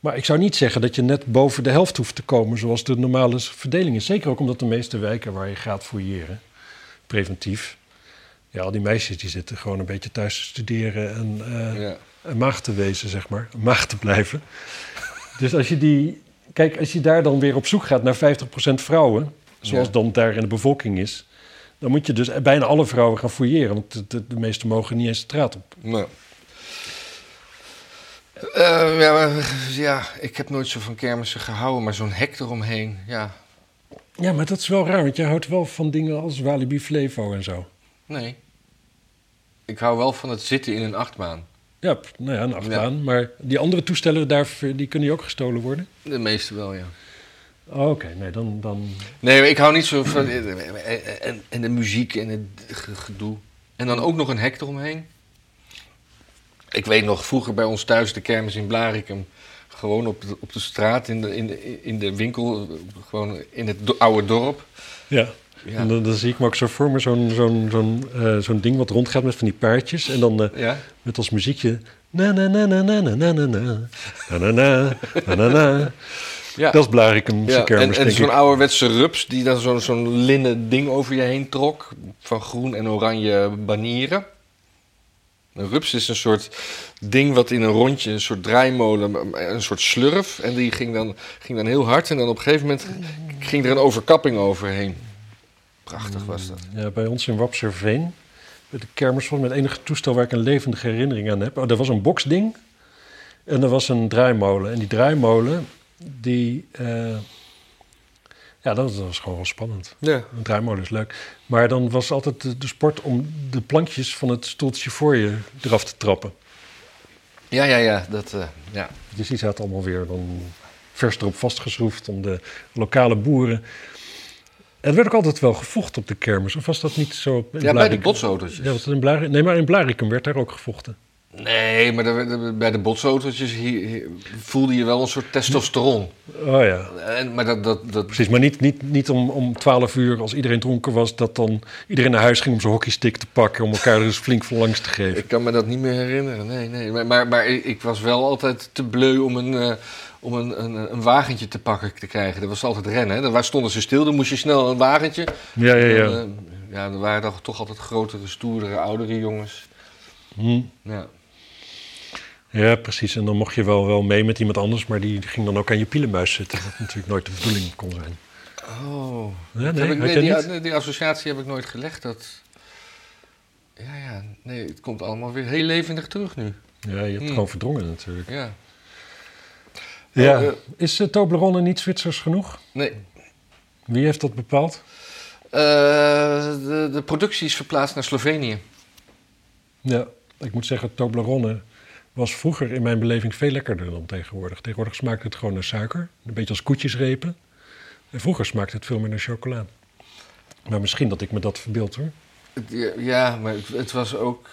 Maar ik zou niet zeggen dat je net boven de helft hoeft te komen... zoals de normale verdeling is. Zeker ook omdat de meeste wijken waar je gaat fouilleren... preventief... Ja, al die meisjes die zitten gewoon een beetje thuis te studeren... en, eh, ja. Een maag te wezen, zeg maar. Een maag te blijven. Dus als je die... Kijk, als je daar dan weer op zoek gaat naar 50% vrouwen... zoals Ja. dan daar in de bevolking is... dan moet je dus bijna alle vrouwen gaan fouilleren... want de, de, de meeste mogen niet eens de straat op. Nou. Eh, ja, maar, ja, ik heb nooit zo van kermissen gehouden, maar zo'n hek eromheen, ja, Ja, maar dat is wel raar, want jij houdt wel van dingen als Walibi Flevo en zo. nee. Ik hou wel van het zitten in een achtbaan. Ja, nou ja, een achtbaan. Maar die andere toestellen, daar, die kunnen die ook gestolen worden? De meeste wel, ja. Oh, Oké, nee, dan, dan... Nee, ik hou niet zo van... En, en de muziek en het ge- gedoe. En dan ook nog een hek eromheen. Ik weet nog, vroeger bij ons thuis, de kermis in Blarikum... Gewoon op de, op de straat, in de, in, de, in de winkel, gewoon in het oude dorp. Ja. Ja. En dan, dan zie ik me ook zo voor me zo'n zo'n zo'n eh, zo'n ding wat rondgaat met van die paardjes. En dan eh, Ja? met als muziekje... Na na na na na na na na na na na na na na na. Ja. Dat is Blarikum Ja, en, en zo'n ouderwetse rups die dan zo'n zo'n linnen ding over je heen trok. Van groen en oranje banieren. Een rups is een soort ding wat in een rondje, een soort draaimolen, een soort slurf. En die ging dan, ging dan heel hard en dan op een gegeven moment ging er een overkapping overheen. Prachtig was dat. Ja, bij ons in Wapserveen, bij de kermis was met enige toestel waar ik een levendige herinnering aan heb. Oh, er was een boksding en er was een draaimolen. En die draaimolen, die... eh, ja, dat was, dat was gewoon wel spannend. Ja. Een draaimolen is leuk. Maar dan was altijd de, de sport om de plankjes van het stoeltje voor je eraf te trappen. Ja, ja, ja. Dat, eh, ja. Dus die zaten allemaal weer dan vers erop vastgeschroefd om de lokale boeren. Er werd ook altijd wel gevochten op de kermis. Of was dat niet zo? in ja, bij de Blarikum? botsautootjes. Ja, was dat in Blarikum? Nee, maar in Blaricum werd daar ook gevochten. Nee, maar bij de botsautootjes hier, voelde je wel een soort testosteron. Oh ja, En, maar dat, dat, dat, precies. Maar niet, niet, niet om, om 12 uur, als iedereen dronken was, dat dan iedereen naar huis ging om zijn hockeystick te pakken. Om elkaar eens flink van langs te geven. Ik kan me dat niet meer herinneren. Nee, nee. Maar, maar, maar ik ik was wel altijd te bleu om een, eh, om een, een, een wagentje te pakken te krijgen. Dat was altijd rennen. Hè. Dan waar stonden ze stil, dan moest je snel een wagentje. Ja, ja, ja. Dan, eh, ja, er waren dan toch altijd grotere, stoerdere, oudere jongens. Hm. Ja. Ja, precies. En dan mocht je wel, wel mee met iemand anders, maar die ging dan ook aan je pielenmuis zitten. Wat natuurlijk nooit de bedoeling kon zijn. Oh. Ja, Dat nee, heb ik, nee, die, niet? nee, die associatie heb ik nooit gelegd. Dat... Ja, ja. Nee, het komt allemaal weer heel levendig terug nu. Ja, je hebt Hm. gewoon verdrongen natuurlijk. Ja. Ja. Eh, Is uh, Toblerone niet Zwitsers genoeg? Nee. Wie heeft dat bepaald? Eh, de, de productie is verplaatst naar Slovenië. Ja, ik moet zeggen, Toblerone was vroeger in mijn beleving veel lekkerder dan tegenwoordig. Tegenwoordig smaakt het gewoon naar suiker, een beetje als koetjesrepen. En vroeger smaakte het veel meer naar chocola. Maar misschien dat ik me dat verbeeld hoor. Ja, maar het, het was ook.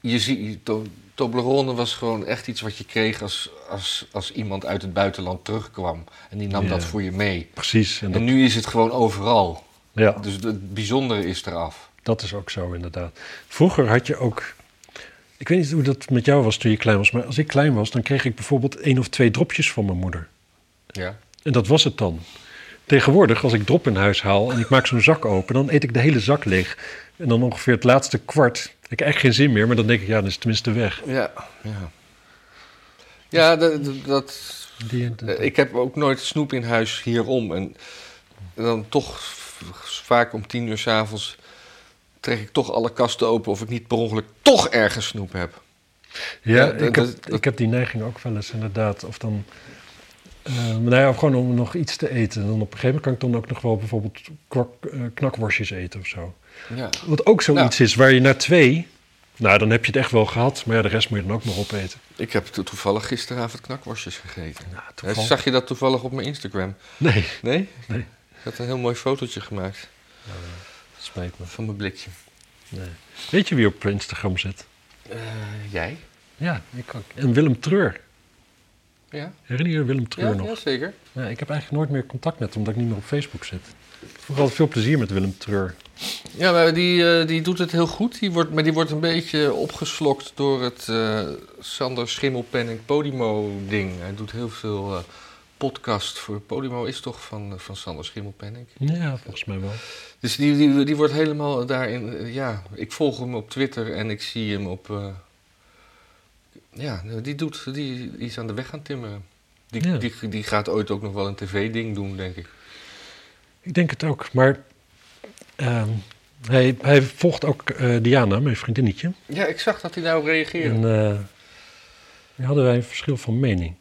Je ziet, Toblerone was gewoon echt iets wat je kreeg als, als, als iemand uit het buitenland terugkwam. En die nam Ja. dat voor je mee. Precies, en dat, En nu is het gewoon overal. ja, Dus het bijzondere is eraf. dat is ook zo inderdaad. Vroeger had je ook... Ik weet niet hoe dat met jou was toen je klein was, maar als ik klein was, dan kreeg ik bijvoorbeeld één of twee dropjes van mijn moeder. Ja. En dat was het dan. Tegenwoordig, als ik drop in huis haal en ik maak zo'n zak open, dan eet ik de hele zak leeg. En dan ongeveer het laatste kwart. Ik heb echt geen zin meer, maar dan denk ik, ja, dan is het tenminste weg. Ja, ja. Ja, dat. dat- Die, ik heb ook nooit snoep in huis hierom. En dan toch vaak om tien uur s'avonds trek ik toch alle kasten open of ik niet per ongeluk toch ergens snoep heb. ja, ja, ik, heb, dat- ik heb die neiging ook wel eens inderdaad. Of dan, eh, nou ja, of gewoon om nog iets te eten. En dan op een gegeven moment kan ik dan ook nog wel bijvoorbeeld kwak, eh, knakworstjes eten of zo. Ja. Wat ook zoiets Nou. is waar je na twee, nou dan heb je het echt wel gehad. Maar ja, de rest moet je dan ook nog opeten. Ik heb to- toevallig gisteravond knakworstjes gegeten. Nou. Zag je dat toevallig op mijn Instagram? Nee, Nee? Nee. Ik had een heel mooi fotootje gemaakt spijt me. van mijn blikje. Nee. Weet je wie op Instagram zit? Eh, jij? Ja, ik ook. En Willem Treur. Ja? Herinner je je Willem Treur Ja, nog? ja, zeker. Ja, ik heb eigenlijk nooit meer contact met hem, omdat ik niet meer op Facebook zit. Vooral veel plezier met Willem Treur. Ja, maar die, eh, die doet het heel goed. Die wordt, maar die wordt een beetje opgeslokt door het eh, Sander Schimmelpenning Podimo-ding. Hij doet heel veel eh, podcast voor Podimo. Is toch van, van Sander Schimmelpenning. Ja, volgens mij wel. Dus die, die, die wordt helemaal daarin. ja, ik volg hem op Twitter en ik zie hem op. ja, die doet. Die, die is aan de weg gaan timmeren. Die, Ja. die, die gaat ooit ook nog wel een tv-ding doen, denk ik. Ik denk het ook, maar ehm, hij, hij volgt ook eh, Diana, mijn vriendinnetje. Ja, ik zag dat hij daarop reageerde. En, Hier hadden wij een verschil van mening.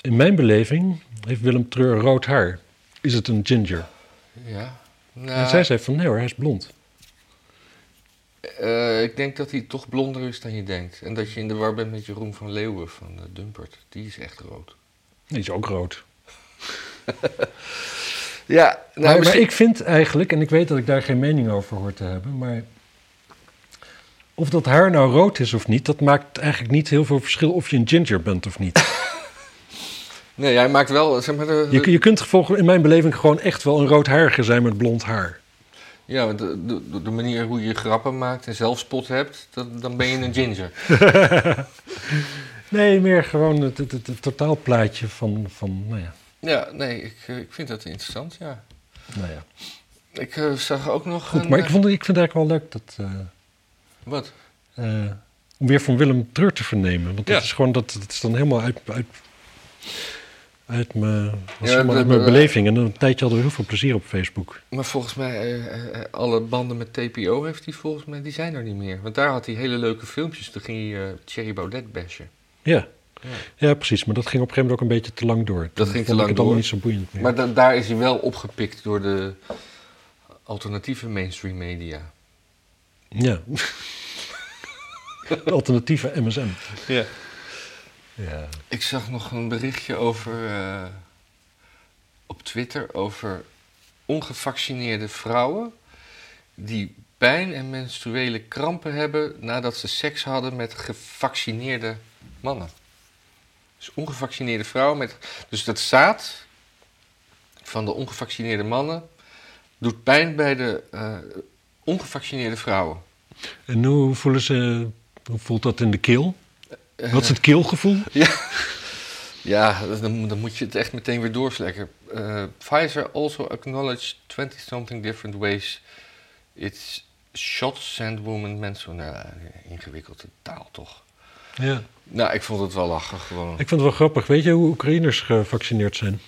In mijn beleving heeft Willem Treur rood haar. Is het een ginger? Ja. En Nou, zij zei van nee hoor, hij is blond. eh, ik denk dat hij toch blonder is dan je denkt. En dat je in de war bent met Jeroen van Leeuwen van Dumpert. Die is echt rood. Die is ook rood. Ja, nou, maar, misschien- maar ik vind eigenlijk, en ik weet dat ik daar geen mening over hoor te hebben, maar of dat haar nou rood is of niet, dat maakt eigenlijk niet heel veel verschil of je een ginger bent of niet. Nee, hij maakt wel, zeg maar, de, de- Je, je kunt volgens in mijn beleving gewoon echt wel een roodharige zijn met blond haar. ja, want de, de, de manier hoe je grappen maakt en zelfspot hebt, dat, dan ben je een ginger. Nee, meer gewoon het, het, het, het totaalplaatje van, van nou ja, Ja, nee, ik, eh, ik vind dat interessant, ja. nou ja. Ik eh, zag ook nog Goed, een... maar ik, eh, vond, ik vind het eigenlijk wel leuk dat, Wat? om weer van Willem Treur te vernemen. Want dat Ja. is gewoon, dat, dat is dan helemaal uit, uit, uit, mijn, was Ja, mijn beleving. En een tijdje hadden we heel veel plezier op Facebook. Maar volgens mij, alle banden met TPO heeft hij volgens mij, die zijn er niet meer. Want daar had hij hele leuke filmpjes, toen ging hij Thierry Baudet bashen. Ja. Ja. ja, precies. Maar dat ging op een gegeven moment ook een beetje te lang door. Toen ging te ik lang het allemaal door. niet zo boeiend meer. Maar da- daar is hij wel opgepikt door de alternatieve mainstream media. Ja. De alternatieve MSM. Ja. Ja. Ik zag nog een berichtje over eh, op Twitter over ongevaccineerde vrouwen die pijn en menstruele krampen hebben nadat ze seks hadden met gevaccineerde mannen. Dus ongevaccineerde vrouwen met. Dus dat zaad van de ongevaccineerde mannen doet pijn bij de eh, ongevaccineerde vrouwen. En hoe voelen ze, hoe voelt dat in de keel? Eh, Wat is het keelgevoel? Ja, dan, dan moet je het echt meteen weer doorslekken. Eh, Pfizer also acknowledged 20-something different ways its shots send women mensen... Nou, ingewikkelde taal toch. Ja. Nou, ik vond het wel lachen gewoon. Ik vind het wel grappig. Weet je hoe Oekraïners gevaccineerd zijn?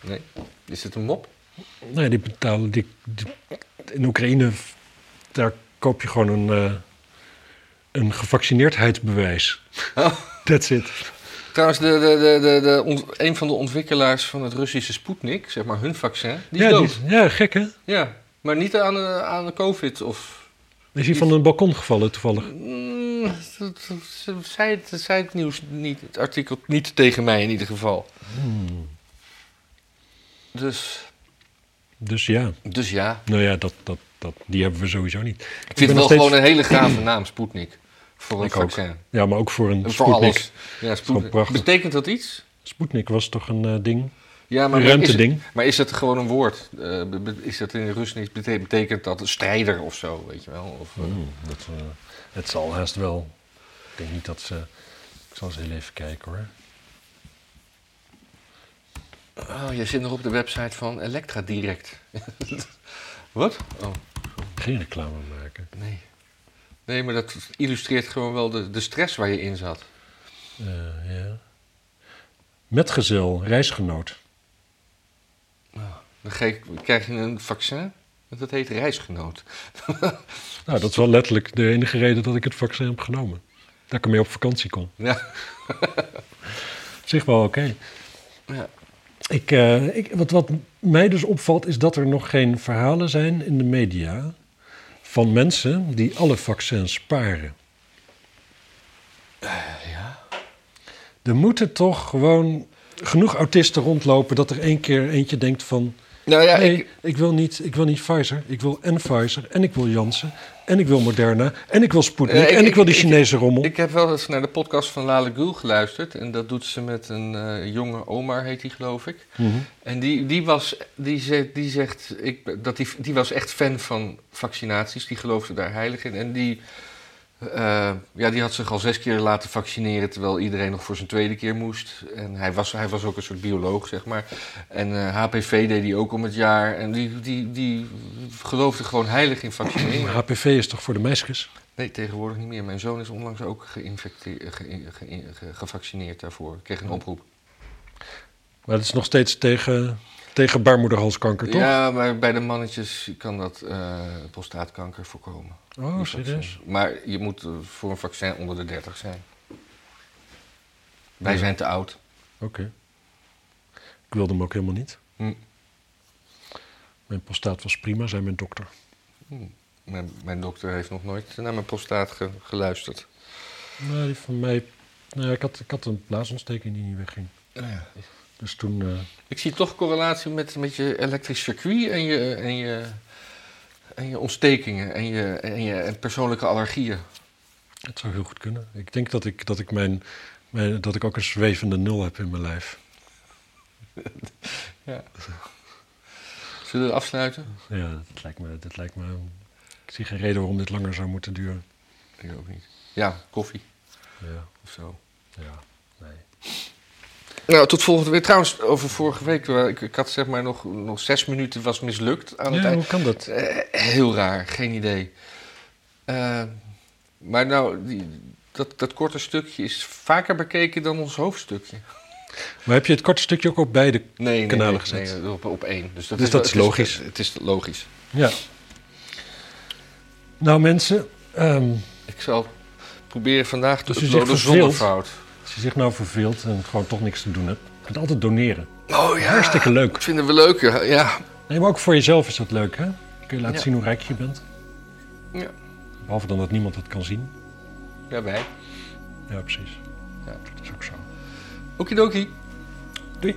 Nee? Is het een mop? Nee, die betalen. Die, die- in Oekraïne, daar koop je gewoon een, eh, een gevaccineerdheidsbewijs. Oh. That's it. Trouwens, de, de, de, de, een van de ontwikkelaars van het Russische Sputnik, zeg maar hun vaccin, die is ja, dood. die- ja, gek hè? Ja, maar niet aan de, aan de covid of... Is hij van een balkon gevallen toevallig? Mm, zei het, zei het nieuws niet, het artikel niet tegen mij in ieder geval. Hmm. Dus, Dus ja, dus ja. nou ja, dat, dat, dat, die hebben we sowieso niet. Ik vind het wel steeds- gewoon een hele gave naam, Sputnik. Voor een vaccin. Ja, maar ook voor een En Voor Sputnik. alles. Ja, Sputnik. Betekent dat iets? Sputnik was toch een eh, ding? Ja, maar Een is, het, ruimteding. maar is het gewoon een woord? Be- is dat in Russisch bete- betekent dat een strijder of zo, weet je wel? Of, dat, eh, het zal haast wel. Ik denk niet dat ze. Ik zal eens heel even kijken hoor. Oh, je zit nog op de website van Elektra Direct. Wat? Oh, Geen reclame maken. nee. Nee, maar dat illustreert gewoon wel de, de stress waar je in zat. Eh, ja. Metgezel, reisgenoot. Dan ga je- krijg je een vaccin, dat heet reisgenoot. Nou, dat is wel letterlijk de enige reden dat ik het vaccin heb genomen. Dat ik ermee op vakantie kon. Ja. Zich wel oké. Ja. Ik, eh, ik, wat, wat mij dus opvalt is dat er nog geen verhalen zijn in de media van mensen die alle vaccins sparen. ja. Er moeten toch gewoon genoeg autisten rondlopen dat er één keer eentje denkt van... Nou ja, nee, ik, ik, wil niet, ik wil niet Pfizer, ik wil en Pfizer en ik wil Janssen en ik wil Moderna en ik wil Sputnik ik- en ik wil die Chinese rommel. ik heb wel eens naar de podcast van Lale Gül geluisterd. En dat doet ze met een eh, jonge Omar, heet die geloof ik. Mhm. En die, die, was, die, zegt, die zegt ik, dat die, die was echt fan van vaccinaties. Die geloofde daar heilig in. En die, eh, ja, die had zich al zes keer laten vaccineren... terwijl iedereen nog voor zijn tweede keer moest. En hij was, hij was ook een soort bioloog, zeg maar. En eh, HPV deed hij ook om het jaar. En die, die, die geloofde gewoon heilig in vaccineren. HPV is toch voor de meisjes? Nee, tegenwoordig niet meer. Mijn zoon is onlangs ook geïnfecteerd, ge, ge- ge- gevaccineerd daarvoor. Ik kreeg een oproep. Maar dat is nog steeds tegen, tegen baarmoederhalskanker, toch? Ja, maar bij de mannetjes kan dat eh, prostaatkanker voorkomen. Oh, serieus? Maar je moet eh, voor een vaccin onder de 30 zijn. Wij Ja. zijn te oud. Oké. Ik wilde hem ook helemaal niet. Hm. Mijn prostaat was prima, zei mijn dokter. Mijn, mijn dokter heeft nog nooit naar mijn prostaat ge- geluisterd. Die van mij... Nou, ja, ik, had, ik had een blaasontsteking die niet wegging. Dus toen... eh, Ik zie toch correlatie met, met je elektrisch circuit en je, en je, en je ontstekingen en je, en je en persoonlijke allergieën. het zou heel goed kunnen. Ik denk dat ik, dat ik, mijn, mijn, dat ik ook een zwevende nul heb in mijn lijf. Ja. Zullen we afsluiten? Ja, dat lijkt me... Dat lijkt me ik zie geen reden waarom dit langer zou moeten duren. Ik ook niet. Ja, koffie Ja, of zo. ja, nee. Nou, tot volgende week. Trouwens, over vorige week. waar Ik, ik had zeg maar nog, nog zes minuten was mislukt aan het Ja, eind. hoe kan dat? Eh, heel raar, geen idee. Eh, maar nou, die, dat, dat korte stukje is vaker bekeken dan ons hoofdstukje. Maar heb je het korte stukje ook op beide? Nee, Kanalen nee, gezet. nee, op, op één. Dus dat, Dus is, dat is logisch. Het is logisch. Ja. Nou mensen, ehm, Ik zal proberen vandaag te Dus zonder fout. Als je zich nou verveelt en gewoon toch niks te doen hebt, kunt altijd doneren. Oh ja, Hartstikke leuk. dat vinden we leuk. ja. Ja. Nee, maar ook voor jezelf is dat leuk, hè? Kun je laten Ja. zien hoe rijk je bent. Ja. Behalve dan dat niemand het kan zien. ja, wij. Ja, precies. Ja. Dat is ook zo. Okidoki. Doei.